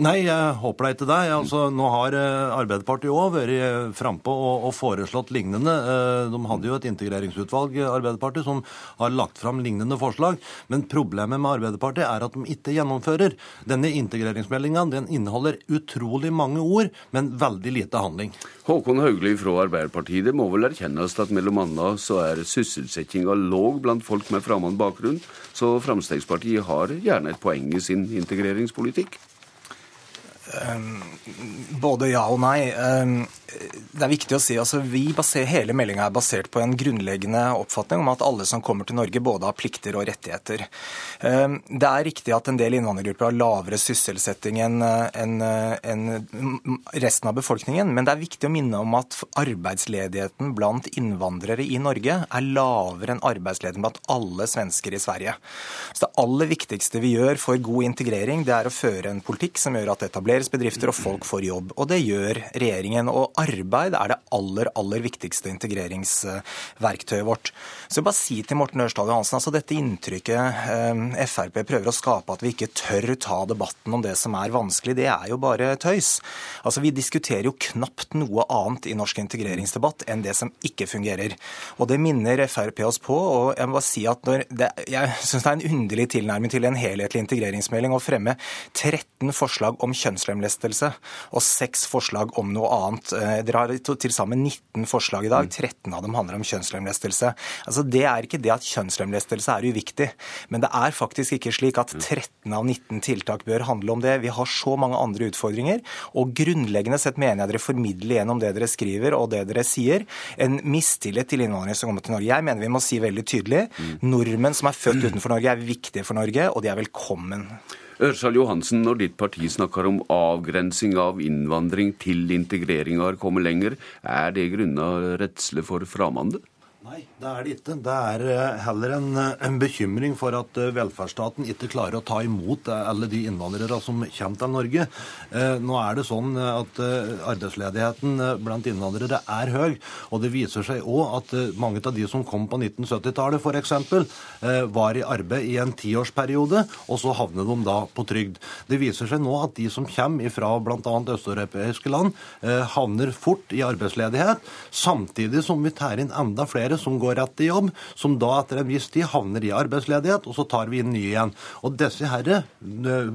Nei, jeg håper da ikke det. Altså, nå har eh, Arbeiderpartiet òg vært eh, frampå og, og foreslått lignende. Eh, de hadde jo et integreringsutvalg Arbeiderpartiet, som har lagt fram lignende forslag. Men problemet med Arbeiderpartiet er at de ikke gjennomfører. Denne integreringsmeldinga den inneholder utrolig mange ord, men veldig lite handling. Håkon Haugli fra Arbeiderpartiet, det må vel erkjennes at mellom annet så er sysselsettinga låg blant folk med fremmed bakgrunn, så Fremskrittspartiet har gjerne et poeng i sin integreringspolitikk? uh, Ehm, både ja og nei. Ehm, det er viktig å si altså vi baser, Hele meldinga er basert på en grunnleggende oppfatning om at alle som kommer til Norge, både har plikter og rettigheter. Ehm, det er riktig at en del innvandrergrupper har lavere sysselsetting enn en, en resten av befolkningen, men det er viktig å minne om at arbeidsledigheten blant innvandrere i Norge er lavere enn arbeidsledigheten blant alle svensker i Sverige. Så Det aller viktigste vi gjør for god integrering, det er å føre en politikk som gjør at det etableres bedrifter og folk får jobb. Og det gjør regjeringen. Og arbeid er det aller, aller viktigste integreringsverktøyet vårt. Så jeg bare si til Morten Ørsdal Johansen, altså dette inntrykket eh, Frp prøver å skape at vi ikke tør ta debatten om det som er vanskelig, det er jo bare tøys. Altså Vi diskuterer jo knapt noe annet i norsk integreringsdebatt enn det som ikke fungerer. Og det minner Frp oss på. og Jeg må bare si at det, jeg syns det er en underlig tilnærming til en helhetlig integreringsmelding å fremme 13 forslag om kjønnslemlestelse og seks forslag om noe annet. Eh, dere har til sammen 19 forslag i dag. 13 av dem handler om kjønnslemlestelse. Altså Det er ikke det at kjønnslemlestelse er uviktig, men det er faktisk ikke slik at 13 av 19 tiltak bør handle om det. Vi har så mange andre utfordringer, og grunnleggende sett mener jeg dere formidler gjennom det dere skriver og det dere sier, en mistillit til innvandrere som kommer til Norge. Jeg mener vi må si veldig tydelig nordmenn som er født utenfor Norge, er viktige for Norge, og de er velkommen. Ørsal Johansen, når ditt parti snakker om avgrensing av innvandring til integreringa har kommet lenger, er det grunna redsle for fremmede? Nei, det er det ikke. Det er eh, heller en, eh, en, bekymring for at eh, velferdsstaten ikke klarer å ta imot alle de innvandrere som kommer til Norge. Nå er det sånn at arbeidsledigheten blant innvandrere er høy. Og det viser seg òg at mange av de som kom på 1970-tallet f.eks., var i arbeid i en tiårsperiode, og så havner de da på trygd. Det viser seg nå at de som kommer fra bl.a. østeuropeiske land, havner fort i arbeidsledighet, samtidig som vi tar inn enda flere flere som går rett i jobb, som da etter en viss tid havner i arbeidsledighet, og så tar vi inn nye igjen. Og disse herre eh,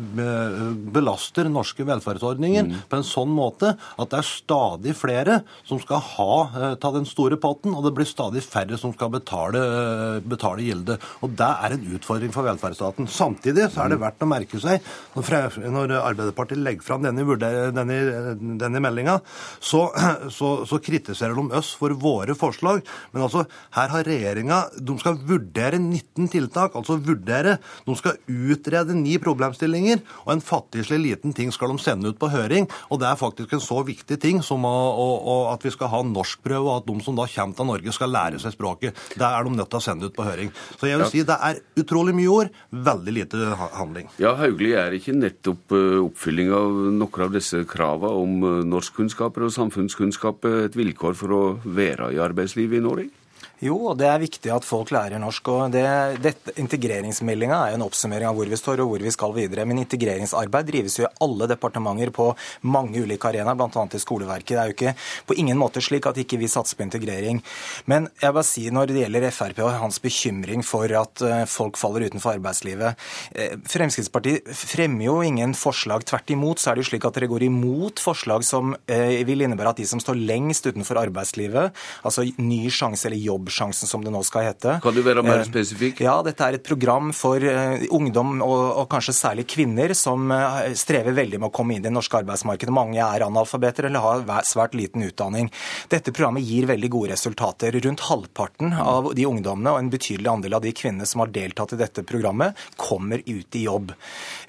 belaster norske velferdsordninger mm. på en sånn måte at det er stadig flere som skal ha eh, ta den store potten, og det blir stadig færre som skal betale, eh, betale gilde. Og det er en utfordring for velferdsstaten. Samtidig så er det mm. verdt å merke seg, når Arbeiderpartiet legger fram denne, denne, denne meldinga, så, så, så kritiserer de oss for våre forslag. Men altså, her har regjeringa De skal vurdere 19 tiltak, altså vurdere. De skal utrede ni problemstillinger, og en fattigslig liten ting skal de sende ut på høring. Og det er faktisk en så viktig ting som å, å, å, at vi skal ha norskprøve, og at de som da kommer til Norge, skal lære seg språket. Det er de nødt til å sende ut på høring. Så jeg vil si det er utrolig mye ord, veldig lite handling. Ja, Hauglie, er ikke nettopp eh, oppfylling av noen av disse kravene om eh, norskkunnskaper og samfunnskunnskap et vilkår for å være i arbeidslivet i Norge? Jo, det er viktig at folk lærer norsk. og det, Integreringsmeldinga er jo en oppsummering av hvor vi står og hvor vi skal videre. Men integreringsarbeid drives jo i alle departementer på mange ulike arenaer, bl.a. i skoleverket. Det er jo ikke på ingen måte slik at ikke vi satser på integrering. Men jeg bare si når det gjelder Frp og hans bekymring for at eh, folk faller utenfor arbeidslivet eh, Fremskrittspartiet fremmer jo ingen forslag. Tvert imot så er det jo slik at dere går imot forslag som eh, vil innebære at de som står lengst utenfor arbeidslivet, altså ny sjanse eller jobb Jobbsjansen, som det nå skal hete. Kan du være mer eh, spesifikk? Ja, dette er et program for eh, ungdom, og, og kanskje særlig kvinner, som eh, strever veldig med å komme inn i det norske arbeidsmarkedet. Mange er analfabeter eller har svært liten utdanning. Dette programmet gir veldig gode resultater. Rundt halvparten av de ungdommene og en betydelig andel av de kvinnene som har deltatt i dette programmet, kommer ut i jobb.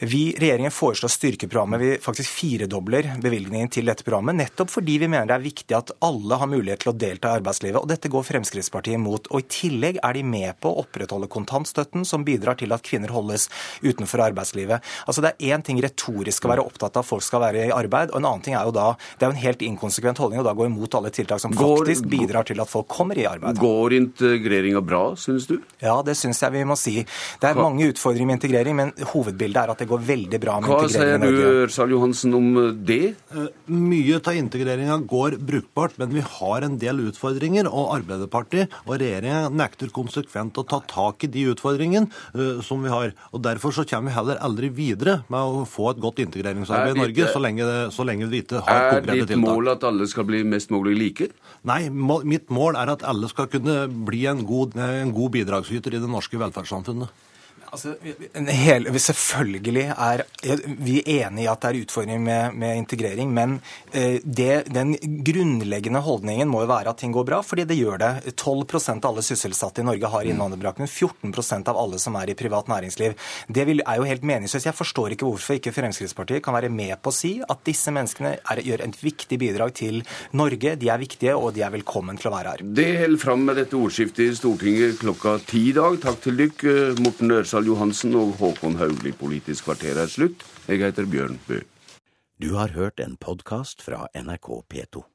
Vi, Regjeringen foreslår å styrke programmet. Vi faktisk firedobler bevilgningen til dette programmet, nettopp fordi vi mener det er viktig at alle har mulighet til å delta i arbeidslivet. og Dette går Fremskrittspartiet Fremskrittspartiet imot. Og I tillegg er de med på å opprettholde kontantstøtten, som bidrar til at kvinner holdes utenfor arbeidslivet. Altså Det er én ting retorisk å være opptatt av at folk skal være i arbeid, og en annen ting er jo da Det er jo en helt inkonsekvent holdning å da gå imot alle tiltak som faktisk går, bidrar til at folk kommer i arbeid. Går integreringa bra, syns du? Ja, det syns jeg vi må si. Det er Hva? mange utfordringer med integrering, men hovedbildet er at det går veldig bra med Hva integrering i Norge. Hva sier du, Ørsal Johansen, om det? Eh, mye av integreringa går brukbart, men vi har en del utfordringer. Og Arbeiderpartiet og regjeringa nekter konsekvent å ta tak i de utfordringene uh, som vi har. Og Derfor så kommer vi heller aldri videre med å få et godt integreringsarbeid i Norge, så lenge, så lenge vi ikke har konkrete tiltak. Er ditt mål at alle skal bli mest mulig like? Nei, mitt mål er at alle skal kunne bli en god, en god bidragsyter i det norske velferdssamfunnet. Altså, hel, selvfølgelig er vi enige i at det er utfordringer med, med integrering, men eh, det, den grunnleggende holdningen må jo være at ting går bra, fordi det gjør det. 12% av alle sysselsatte i Norge har innvandrerbakgrunn. 14% av alle som er i privat næringsliv. Det vil, er jo helt meningsløst. Jeg forstår ikke hvorfor ikke Fremskrittspartiet kan være med på å si at disse menneskene er, gjør et viktig bidrag til Norge. De er viktige, og de er velkommen til å være her. Det holder fram med dette ordskiftet i Stortinget klokka ti i dag. Takk til dere, Morten Ørsal Johansen og Håkon Haugli. Politisk kvarter er slutt. Jeg heter Bjørn Bø. Du har hørt en podkast fra NRK P2.